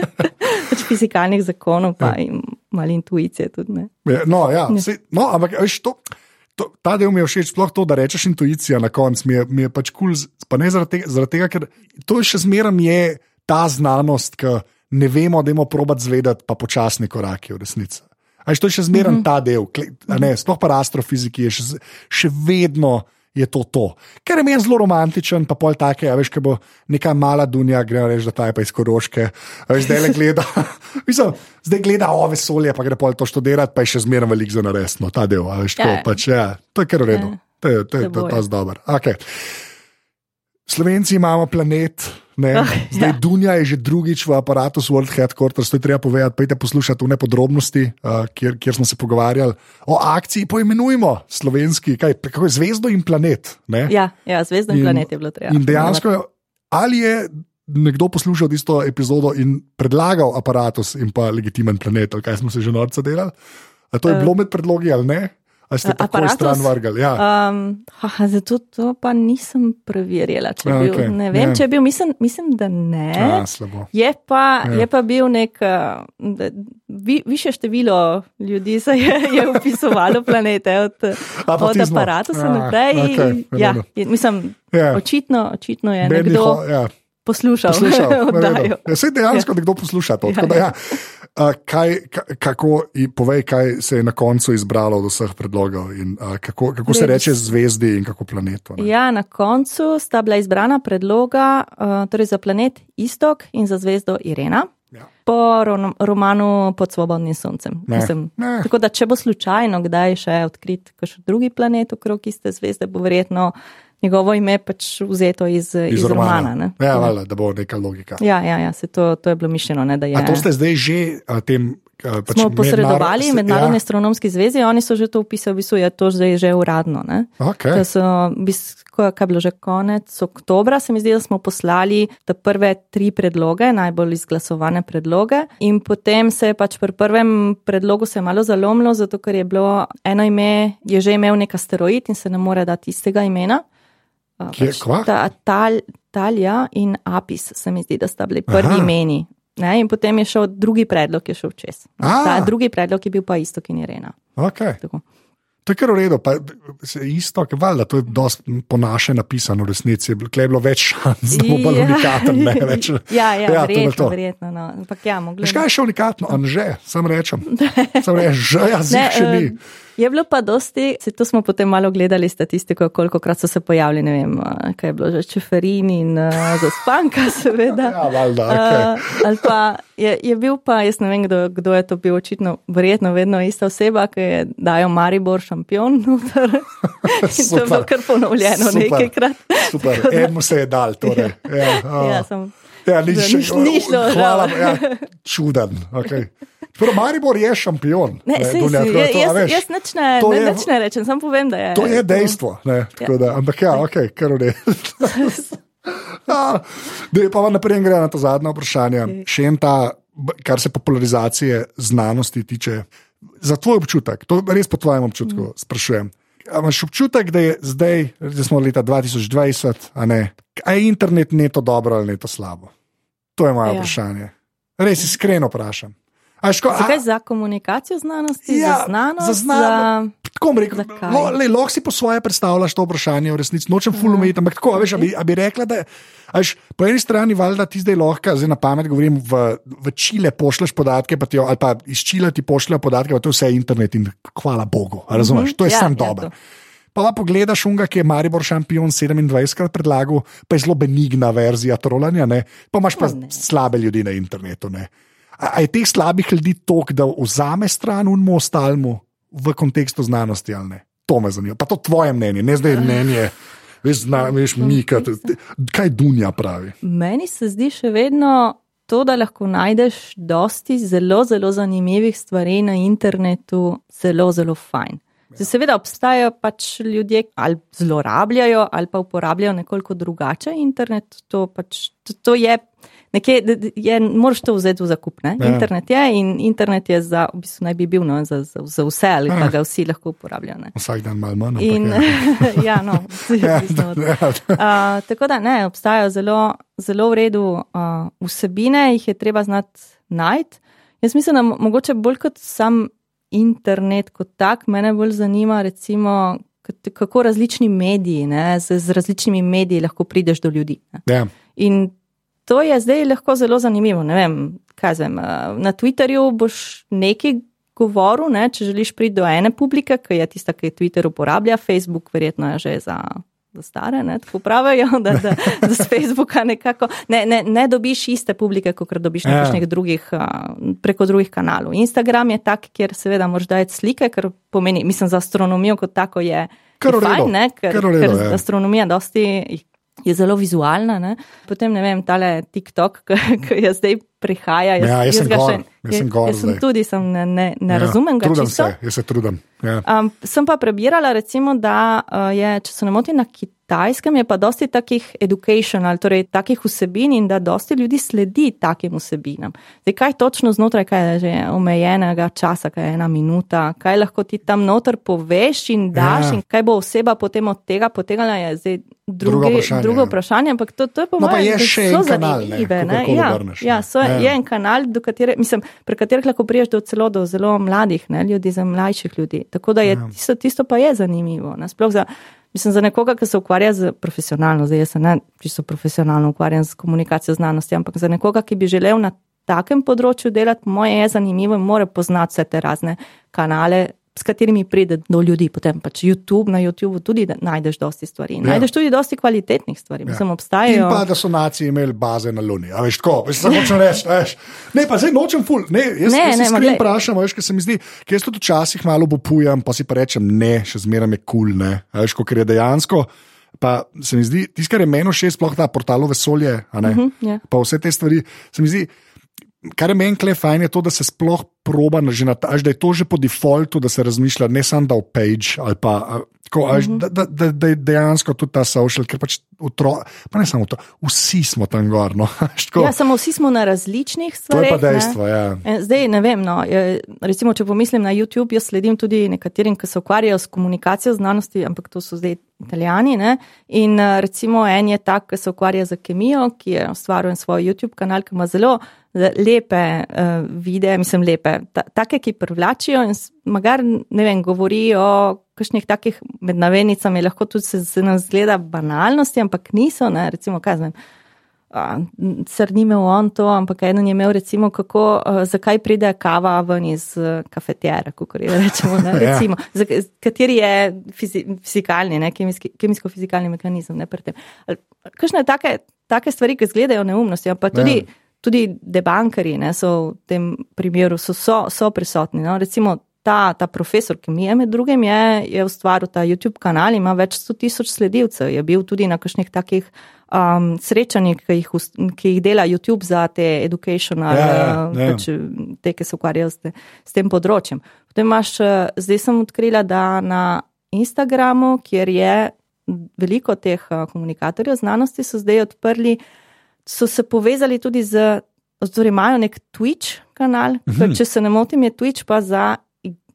pač fizikalnih zakonov, pa ja. malo intuicije. Tudi, ja, no, ja, ja. no, ampak veš, to, to, ta del mi je všeč, sploh to, da rečeš intuicija na koncu. Mi, mi je pač kul, cool, pa ne zaradi tega, zaradi tega, ker to je še zmeraj ta znanost, ki ne vemo, da imamo probat zvedeti, pa počasni koraki v resnici. Aj, to je še zmeraj mm -hmm. ta del, ne, sploh pa astrofiziki je še, še vedno je to to. Ker je meni zelo romantičen, pa pol take, ja, veš, kaj bo neka mala dunja, gre reči, da ta je pa iz Koroške, zdaj le gleda. Mislim, zdaj gleda o vesolje, pa gre pol to študirati, pa je še zmeraj velik za naresno, ta del. Veš, tako, ja. pač, ja, to je kar v redu, ja. to je, to je, to je, to je dobro. Okay. Slovenci imamo planet. Oh, Zdaj, ja. Dunja je že drugič v aparatu World Headquarters, to je treba povedati. Pojdite poslušati v ne podrobnosti, uh, kjer, kjer smo se pogovarjali o akciji. Poimenujmo slovenski, kaj, kako je zvezdo in planet. Ja, ja, zvezdo in, in planet je bilo treba. In dejansko, ali je nekdo poslušal tisto epizodo in predlagal aparatus in pa legitimen planet, kaj smo se že norce delali? A to je uh, bilo med predlogi ali ne? Ali ste tako stran vrgli? Ja. Um, zato to pa nisem preverjala. Če, bil, okay, ne vem, ne. če bil, mislim, mislim, da ne. A, je, pa, ja. je pa bil nek, vi, više število ljudi se je, je upisovalo planete od, od aparata se naprej. Okay, ja, mislim, ja. očitno, očitno je Bendiho, nekdo. Ja. Poslušal, poslušal ja, se dejansko ja. nekdo posluša to. Ja, ja. Uh, kaj, kako, povej, kaj se je na koncu izbralo od vseh predlogov in uh, kako, kako se reče zvezdi in kako planetu? Ja, na koncu sta bila izbrana predloga uh, torej za planet Istok in za zvezdo Irena. Ja. Po rom romanu Pod svobodnim soncem. Ne. Mislim, ne. Tako da, če bo slučajno kdaj še odkrit kakšen drugi planet okrog iste zvezde, bo verjetno njegovo ime pač vzeto iz, iz, iz romana. romana ja, ja. Vala, da bo neka logika. Ja, ja, ja to, to je bilo mišljeno. Ne, je... To ste zdaj že tem. Pač smo posredovali mednarod... mednarodni ja. astronomski zvezi, oni so že to upisali, v bistvu je to zdaj že uradno. Okay. So, kaj je bilo že konec oktobra, se mi zdi, da smo poslali te prve tri predloge, najbolj izglasovane predloge. In potem se je pač pri prvem predlogu se malo zalomilo, zato ker je bilo eno ime, je že imel nek asteroid in se ne more dati istega imena. Kje, pač, ta, tal, Talja in Apis, se mi zdi, da sta bili prvi imeni. Ne? In potem je šel drugi predlog, je šel čez. Ta drugi predlog je bil pa isto, ki je Irena. Okay. To je kar v redu, pa je isto, valjda, to je dosti po naše napisano, v resnici je bilo več šans, da bo bolj ja. unikatno. ja, ja, ja, verjetno, verjetno. No. Ampak ja, mogli. Škaj je še unikatno, Anže, sam rečem. Sam rečem, že jaz še ni. Uh, Je bilo pa dosti, se to smo potem malo gledali statistiko, koliko krat so se pojavili, ne vem, kaj je bilo že čeferin in uh, zaspanka, seveda. ja, valjda, okay. uh, ali pa je, je bil pa, jaz ne vem, kdo, kdo je to bil, očitno, verjetno vedno ista oseba, ki je dajo Maribor šampion. to je bilo kar ponovljeno nekajkrat. Super, enemu se je dal, torej. Ja, uh. ja, sem. Ja, ni, še, ni šlo. Hvala, ja, čuden. Okay. Prav, Maribor je šampion. Ne, ne, sej, dunja, sej, to, jaz veš, jaz neč ne, ne, je, neč ne rečem, samo povem, da je. To je dejstvo. Ne, ja. da, ampak ja, ok, kar je. Da je pa naprej gre na to zadnje vprašanje. Še en ta, kar se popularizacije znanosti tiče, za tvoj občutek, to res po tvojem občutku mm. sprašujem. Imaš občutek, da je zdaj, da smo leta 2020, a ne, a je internet neto dobro ali neto slabo? To je moje ja. vprašanje. Res iskreno vprašam. Zakaj za komunikacijo znanosti? Ja, za znanost? Za znanost. Tako bi rekel, lahko si po svoje predstavljaš to vprašanje, v resnici nočem fulumeti, ampak tako, veš, okay. bi, bi rekla, da až, po eni strani valjda ti zdaj lahko, zdaj na pamet govorim, v, v Čile pošleš podatke, pa ti, ali pa iz Čile ti pošljajo podatke, pa to je vse internet in hvala Bogu, razumeš, -hmm. to je ja, sam ja, dobro. Pa pa pogledaš unga, ki je Maribor šampion 27krat predlagal, pa je zelo benigna verzija trolanja, ne? pa imaš pa slabe ljudi na internetu. Ne? A je teh slabih ljudi toliko, da vzame stran unmo ostalmu v kontekstu znanosti ali ne? To me zanima. Pa to tvoje mnenje, ne zdaj mnenje. Veš, zna, veš Mika, kaj Dunja pravi? Meni se zdi še vedno to, da lahko najdeš dosti zelo, zelo zanimivih stvari na internetu, zelo, zelo fajn. Ja. Seveda obstajajo pač ljudje, ali zlorabljajo, ali pa uporabljajo nekoliko drugače internet. To, pač, to, to je nekje, je, moraš to vzeti v zakup. Ja. Internet je in internet je za, v bistvu naj bi bil no, za, za, za vse ali pa ga vsi lahko uporabljajo. Ne. Vsak dan malo manj. In, ja, no, ja, ja. uh, tako da ne, obstajajo zelo, zelo v redu uh, vsebine, jih je treba znati najti. Jaz mislim, da mogoče bolj kot sam internet kot tak, mene bolj zanima, recimo, kako različni mediji, ne, z, z različnimi mediji lahko prideš do ljudi. Ja. In to je zdaj lahko zelo zanimivo. Vem, vem, na Twitterju boš nekaj govoril, ne, če želiš priti do ene publike, ki je tista, ki Twitter uporablja, Facebook verjetno je že za za stare, ne, tako pravijo, da, da, da z Facebooka nekako ne, ne, ne dobiš iste publike, kot dobiš na ja. drugih, preko drugih kanalov. Instagram je tak, kjer seveda moraš dajati slike, ker pomeni, mislim, za astronomijo kot tako je. Kar fajn, ne, ker, redo, ker ja. astronomija dosti je zelo vizualna. Ne. Potem ne vem, tale TikTok, ki je zdaj prihaja. Jaz, ja, jaz, jaz sem gor, še, jaz sem gor. Jaz sem tudi, sem ne, ne, ne ja, razumem ga. Trudim čisto. se, jaz se trudim. Ja. Um, sem pa prebirala, recimo, da uh, je, če se ne motim, na kitajskem je pa dosti takih educational, torej takih vsebin in da dosti ljudi sledi takim vsebinam. Zdaj, kaj točno znotraj, kaj je že omejenega časa, kaj je ena minuta, kaj lahko ti tam noter poveš in daš ja. in kaj bo oseba potem od tega potegala, je zdaj drugi, vprašanje, drugo ja. vprašanje, ampak to, to je po no, mojem mnenju zelo zanimivo. Ja, ja, so, ja. Je en kanal, katere, mislim, pre katerih lahko priješ do celo do zelo mladih ne, ljudi, za mlajših ljudi. Tako da je ja. tisto, tisto pa je zanimivo. Za, mislim, za nekoga, ki se ukvarja z profesionalno, zdaj se ne čisto profesionalno ukvarjam z komunikacijo znanosti, ampak za nekoga, ki bi želel na takem področju delati, moje je zanimivo in mora poznati vse te razne kanale, s katerimi pride do ljudi. Potem pač YouTube, na YouTubu tudi najdeš dosti stvari. Ja. Najdeš tudi dosti kvalitetnih stvari. Ja. Mislim, obstajajo. In pa, da so nacije imeli baze na Luni. A veš, tako, veš, samo če rečeš, ne, pa zdaj nočem ful. Ne, jaz, ne, jaz ne, skrbim vprašam, veš, ker se mi zdi, ker jaz tudi včasih malo popujem, pa si pa rečem, ne, še zmeraj je kul, cool, ne, veš, ker je dejansko. Pa se mi zdi, tisto, kar je meni všeč, sploh ta portalo vesolje, uh -huh, yeah. pa vse te stvari, se mi zdi, kar je meni kle fajn, je to, da se sploh proba, da je to že po defaultu, da se razmišlja ne samo da v page ali pa. Tako, až, mm -hmm. da, da, da je dejansko tudi ta social, ker pač utro, pa ne samo to, vsi smo tam gor. No, ja, samo vsi smo na različnih stvareh. To je pa dejstvo. Ne? Ja. Zdaj ne vem. No, recimo, če pomislim na YouTube, jaz sledim tudi nekaterim, ki se ukvarjajo s komunikacijo znanosti, ampak to so zdaj italijani. Ne? In recimo en je tak, ki se ukvarja z kemijo, ki je ustvaril svoj YouTube kanal, ki ima zelo lepe uh, videe, mislim, lepe, ta, take, ki privlačijo in magar, ne vem, govori o kakšnih takih med navednicami, lahko tudi se, se nam zgleda banalnosti, ampak niso, ne, recimo, kaj znam. Sr ni imel on to, ampak eden je imel, recimo, kako, uh, zakaj pride kava ven iz uh, kafetjera, kako rečemo, ne, ja. recimo, ja. z, kateri je fizi, fizikalni, ne, kemijsko-fizikalni mehanizem, ne. Kakšne take, take stvari, ki izgledajo neumnosti, pa tudi. Ja tudi debankari ne, so v tem primeru so, so, so prisotni. No. Recimo ta, ta profesor, ki mi je med drugim, je, je ustvaril ta YouTube kanal, ima več sto tisoč sledilcev, je bil tudi na kakšnih takih um, srečanjih, ki jih, ki jih dela YouTube za te educational, ja, ja, uh, ja. Pač, te, ki se ukvarjajo s, te, s tem področjem. Potem imaš, uh, zdaj sem odkrila, da na Instagramu, kjer je veliko teh uh, komunikatorjev znanosti, so zdaj odprli so se povezali tudi z, oziroma imajo nek Twitch kanal, mm -hmm. če se ne motim, je Twitch pa za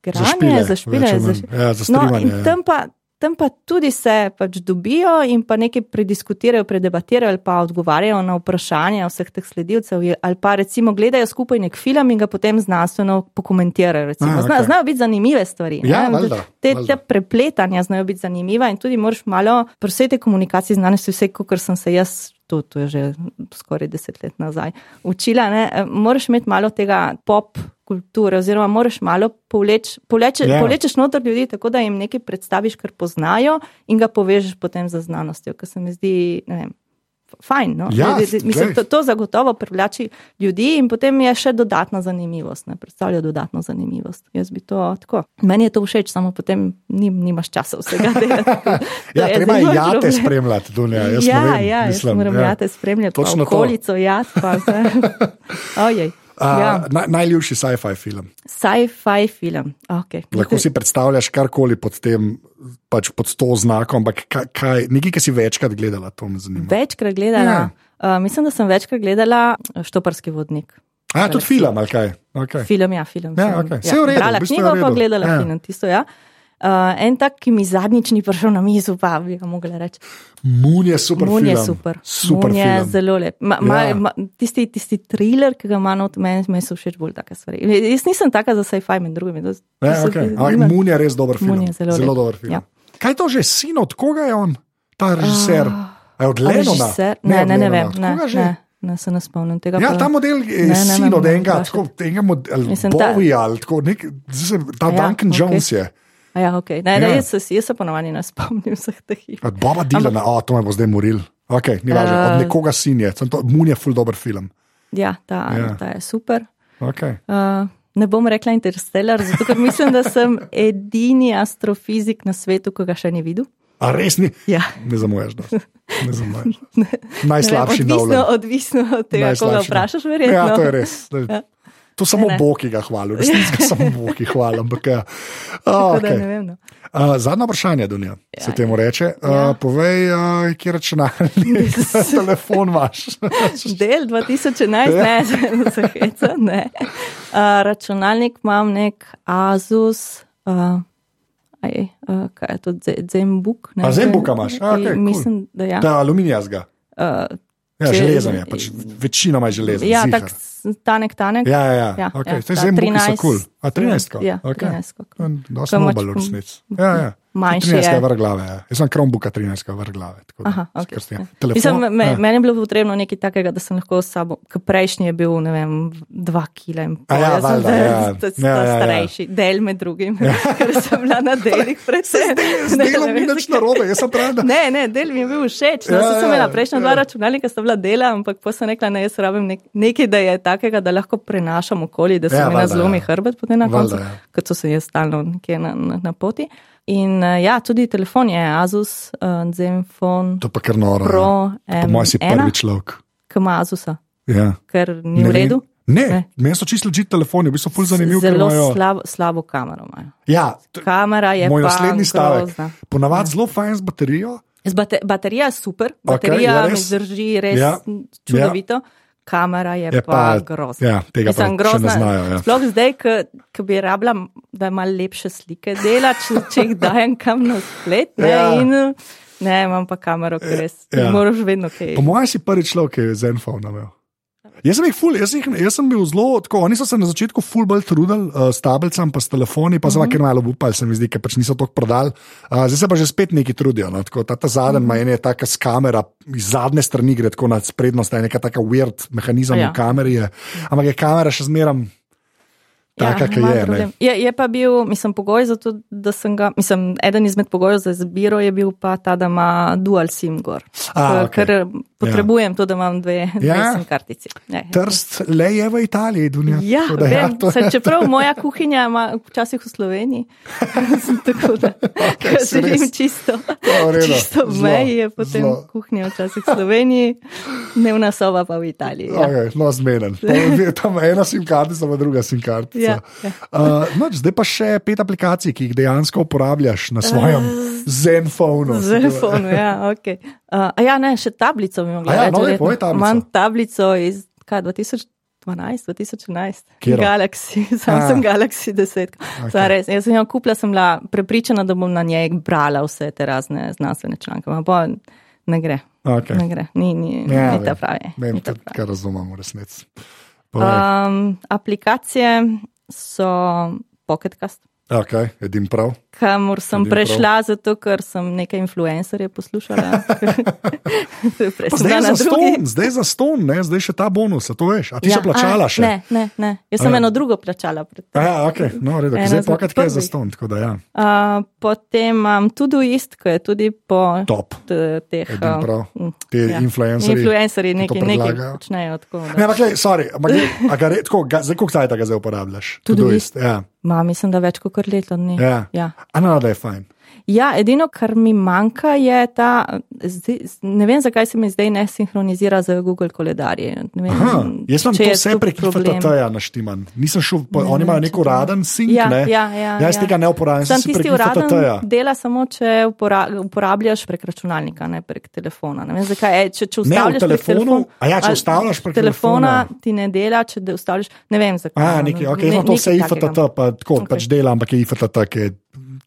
igranje, za špile. Za špile. Ja, za no, in ja. tam pa, tam pa tudi se pač dobijo in pa nekaj prediskutirajo, predebatirajo ali pa odgovarjajo na vprašanja vseh teh sledilcev ali pa recimo gledajo skupaj nek film in ga potem znanstveno pokomentirajo. Zna, okay. Znajo biti zanimive stvari. Ja, valda, te, te prepletanja znajo biti zanimiva in tudi moraš malo prosete komunikacije znanosti, vse, kot sem se jaz to, to je že skoraj deset let nazaj, učila, ne, e, moraš imeti malo tega pop kulture, oziroma moraš malo povleč, povleče, yeah. Ja. povlečeš noter ljudi, tako da jim nekaj predstaviš, kar poznajo in ga povežeš potem za znanostjo, kar se mi zdi, ne vem, fajn. No? Ja, Mislim, to, to zagotovo privlači ljudi in potem je še dodatna zanimivost, ne predstavlja dodatno zanimivost. Jaz bi to tako. Meni je to všeč, samo potem nim, nimaš časa vsega delati. ja, treba je jate spremljati, Dunja. Jaz ja, vem, ja, mislim, jaz moram ja. jate spremljati. Točno okolico, jat, pa vse. Ojej. Uh, ja. na, najljubši sci-fi film. Sci-fi film. Okay. Lahko si predstavljaš karkoli pod tem, pač pod to znakom, ampak kaj, kaj, nekaj, ki si večkrat gledala, to me zanima. Večkrat gledala. Ja. Uh, mislim, da sem večkrat gledala Štoparski vodnik. A, tudi film, ali kaj? Okay. Film, ja, film. Ja, sem, okay. Vse je v redu, Brala v bistvu knjigo, pa gledala Ja. film, tisto, ja. Uh, en tak, ki mi zadnjič ni prišel na mizo, pa bi ga mogla reči. Moon je super film. je super. Super Moon je film. zelo lep. Ma, ma, Ja. ma, tisti, tisti thriller, ki ga ima not meni, meni so všeč bolj take stvari. Jaz nisem taka za sci-fi med drugimi. To, to Ja, so- okay. Ampak Moon je res dober film. Moon je zelo zelo lep. dober film. Ja. Kaj je to že, sin od koga je on, ta režiser? A je od Lenona? od Ne, ne, ne Lennona. vem. Od Ne, ne, ne, se ne spomnim tega. Ja, ta model je Ne, ne sin od ne, enega, tako, enega modela, Bowie ali tako, nek, ta Ja, Duncan okej. Jones je. Ja, okay. ne, ne, Ja. jaz, jaz se ponovadi ne spomnim vseh teh iger. Od Boba Dylana, a to me bo zdaj moril. Okay, ni važno, od Eh. nekoga sin je. To- Moon je full dober film. Ja, ta, Ja. ta je super. Okay. Uh, ne bom rekla Interstellar, zato ker mislim, da sem edini astrofizik na svetu, ki ga še ni videl. A res ni? Ja. Ne zamujaš. dosti. Ne zamujaš. Najslabši vem, odvisno, odvisno od tega, koga vprašaš, verjetno. Ja, to je res. Ja. To samo Ne, ne. Bog, ga hvali, resnici ga samo Bog, ki hvali. Ampak, ja. Tako oh, okay. vem. No. uh, zadnja vprašanje, Dunja, ja, se temu reče. Uh, Ja. Povej, uh, kje računalnik, telefon imaš. Del 2011, Ja. ne, se heca, ne. Uh, računalnik imam nek Asus. Uh, Aj, uh, kaj je to, Ze- Zenbook? ne A, vem. Zenbooka imaš? A, cool. Mislim, da ja. Ta aluminijazga. Uh, Ja, železen je, pač večinoma je železen. ja, ziher. Tanek, tanek. Ja, ja, ja. Ja, okay. ja, Zdaj so 13 kul. Cool. A 13? Ja, okay. 13. Dosta Kaj nobel resnici. Ja, ja. Manjši 13 je je. vrh glave. Ja. Jaz sem Chromebooka 13 vrh glave. tako da Aha, okay. krstim. ja. Telefon, Mislim, me, ja. meni je bilo potrebno nekaj takega, da sem lahko s sabo, ker prejšnji je bil, ne vem, dva kila in pol. A ja, Jaz sem valjda, zdaj ja. sta- sta Ja, ja, ja. starejši, del med drugim, ker sem bila na delih predvsem. Z delom ni nič narobe, jaz sem pravila. Ne, ne, del mi je bil všeč. No, Ja, ja, sem ja, imela prejšnja ja. dva računalnika, sta bila dela, ampak pa sem rekla, ne, jaz rabim nek, nekaj, da je takega, da lahko prenašam okoli, da se Ja, mi ne zlomi ja. hrbet potem na koncu, ja. kot so se jaz stalno nekje na, na, na poti. In uh, ja, tudi telefon je Asus, uh, Zenfone To pa kar noro. Pro ja. Po mojem si M1, prvi človek. ki ima Asusa, Ja. ker ni Ne v redu. Ne, Ne. meni so čisto legit telefoni, v bistvu ful zanimiv. ker Zelo imajo- slabo, slabo kamero imajo. Ja, Kamera je moj naslednji stavek. Ponavadi zelo fajn z baterijo. Z bate, baterija je super, baterija ja, okay, mi res. zdrži res Ja, ja, čudovito, ja. Kamera je, Je pa- pa, grozna. ja, tega pa še ne znajo, ja. Sploh zdaj, ko bi rabila, da ima lepše slike dela, če, če jih dajem kam na splet. Ne, Ja. ja. in, ne, imam pa kamero, ki res Ja. ja. moraš vedno kaj. Po mojem si prvi človek, ki je Zenfone imel. Jaz sem jih ful, jaz, jih, jaz sem bil zelo tako. Oni so se na začetku ful bolj trudili uh, s tablicami, pa s telefoni, pa zdaj, ker malo upali, se mi zdi, ker pač niso toliko prodali. Uh, zdaj se pa že spet neki trudijo. No, tako, ta, ta zadnji ima ena taka s kamera, iz zadnje strani gre tako na sprednost, je neka taka weird mehanizem ja. V kameri. Je. Ampak je kamera še zmeram taka, ki ima je. ne. problem. je. Je pa bil, mislim, pogoj za to, da sem ga, mislim, eden izmed pogojev za izbiro je bil pa ta, da ima dual sim gor. A, okej. Ker potrebujem to, da imam dve, dve Ja. sim kartici. Ja, ja. Trst le je v Italiji, Dunja. Ja, da vem, to- se, čeprav moja kuhinja ima včasih v Sloveniji, tako da okay, želim čisto, redu. čisto v meji, je potem zelo. kuhinja včasih v Sloveniji, dnevna soba pa v Italiji. Ja. Okay, no, zmeden. Tam ena sim kartica, pa druga sim kartica. Ja, ja. Uh, no, zdaj pa še pet aplikacij, ki jih dejansko uporabljaš na svojem Zenfonu. Zenfonu, ja, ok. Uh, a ja, ne, še tablico bi mogla ja, no, verjetno. povej tablico. Imam tablico iz kaj, 2012, 2011. Katero? Galaxy, Samsung A. Galaxy 10. Okay. Okay. Res, jaz sem jo kupila, sem bila prepričana, da bom na njej brala vse te razne znanstvene članke. Pa ne gre. Okay. Ne gre, ni, ni, Ja, ni ta pravi. Vem, ni ta pravi. kar razumem v resnici. Um, aplikacije so Pocketcast, Okay, edim prav. Kamor sem prav. prešla, zato ker sem nekaj influencerje poslušala. Pa zdaj za ston, zdaj za ston, ne? zdaj še ta bonus, to veš. A ti ja, Ja, plačala a, še? Ne, ne, ne. Jaz sem A ja. eno drugo plačala. Ja, okay. no, redo, zdaj pokaj kaj za ston. da Ja. Uh, potem imam tudi ist, ki je tudi po Top. teh Edin uh, prav. mm, Ti influencerji, influencerji nekaj, nekaj počnejo. Tako, Ne, da. ampak, lej, sorry, ampak, zdaj koliko cajt ga zdaj uporabljaš? Todoist. Ja. Ma, mislim, da več kot leto dni. Ja. Ja. A no, da je fajn. Ja, edino, kar mi manjka, je ta. Zdaj, ne vem, zakaj se mi zdaj ne sinhronizira z Google koledarji. Vem, Aha, jaz sem to vse prek FTT-ja naštiman. Nisem šel, ne, oni imajo nek uraden sink. Ja, ne? ja, ja, jaz ja. tega ne uporabljam. Sam tisti uraden dela samo, če upora, uporabljaš prek računalnika, ne prek telefona. Ne vem, zakaj. E, če, če ne, telefonu, telefon, a ja, če ustavljaš prek telefona, telefona, ti ne dela, če ustavljaš. Ne vem, zakaj. A, nekaj, okay, ne, to vse IFTT, pa tako Okay. pač dela, ampak je IFTT, ki je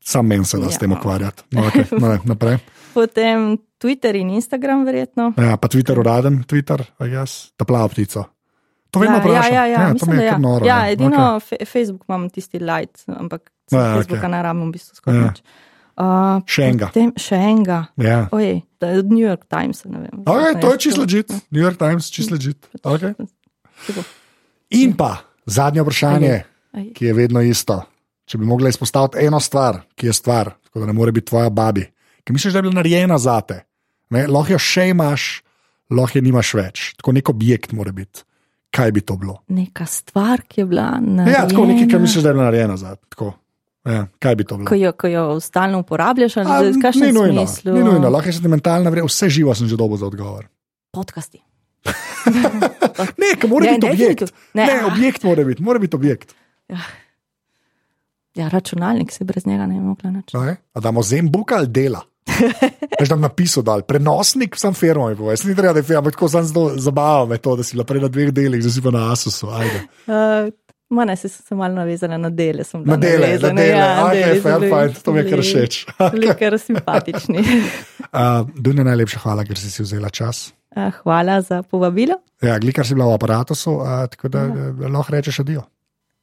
sam meni se da s Ja. tem ukvarjati. No, okay, no, ne, naprej. Potem Twitter in Instagram, verjetno. Ja, pa Twitter, uraden Twitter, jaz, ta plava ptica. To vedno ja, ja, vprašam. ja, ja, to mislim, da je ja. noro. ja, ne. edino okay. Facebook imam tisti light, ampak Ja, ja. Facebooka okay. ne rabim v bistvu skoraj Ja. nič. Uh, Še enega. Potem, še enega. Ja. Ojej, to je od New York Times. Vem. Okay, to je čisto legit. New York Times, čisto legit. Okay. In pa zadnje vprašanje, Aj. ki je vedno isto. Če bi mogla izpostaviti eno stvar, ki je stvar, tako da ne more biti tvoja babi, ki misliš, da je bila narejena za te. Ne, Lahko jo še imaš, lahko je nimaš več. Tako nek objekt mora biti. Kaj bi to bilo? Neka stvar, ki je bila narejena. Ja, tako nekaj, kar misliš, da je bila narejena za te. Ja, kaj bi to bilo? Ko jo, ko jo stalno uporabljaš, ali v ni kakšnem nujno, smislu? ni nujno, lahko je sentimentalna vrednost, vse živo sem že dobil za odgovor. Podcasti. Ne, mora Ne, biti objekt. definitivno. Ne, Ne, objekt mora biti, mora biti objekt. Ja, računalnik se brez njega ne bi mogla nič. Okay. A damo zembuka ali dela? Veš, da bi napisal dol, prenosnik sem firmo, je povedal. Ni treba, da je firma, ampak tako sem zelo zabaval me to, da si bila prej na dveh delih, zdaj si pa na Asusu. Uh, Mana se sem malo navezala na dele. Na dele, na navezana, dele, ja, okay, deli so fair, bili- fine, to mi je kar všeč. Bili kar simpatični. Uh, Dunja, najlepša hvala, ker si si vzela čas. Uh, Hvala za povabilo. Ja, glikar si bila v aparatu, uh, tako da ja. lahko rečeš adijo.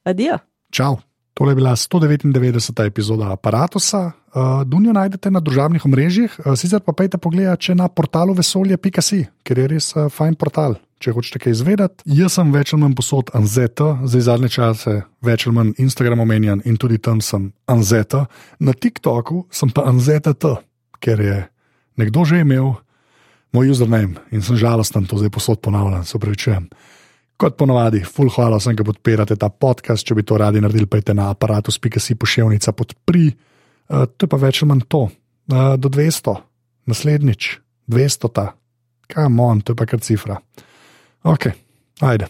Adijo. Čau. Tole je bila 199. epizoda aparata. Uh, Dunjo najdete na družabnih omrežjih, uh, sicer pa pejte pogled če na portalu vesolje.si, ker je res uh, fajn portal. Če hočete kaj izvedeti, jaz sem več ali manj posod Anzeta, zdaj zadnje čase več ali manj Instagram omenjan in tudi tam sem Anzeta. Na TikToku sem pa Anzeta T, ker je nekdo že imel moj username in sem žalosten, to zdaj posod ponavljam, se upravičujem. Kot ponovadi, full hvala vsem, ki podpirate ta podcast. Če bi to radi naredili, pejte na aparatus.si pošiljnica podpri. Uh, to je pa več ali manj to. Uh, do 200, naslednjič, 200 ta, kam on, to je pa kar cifra. Ok, ajde.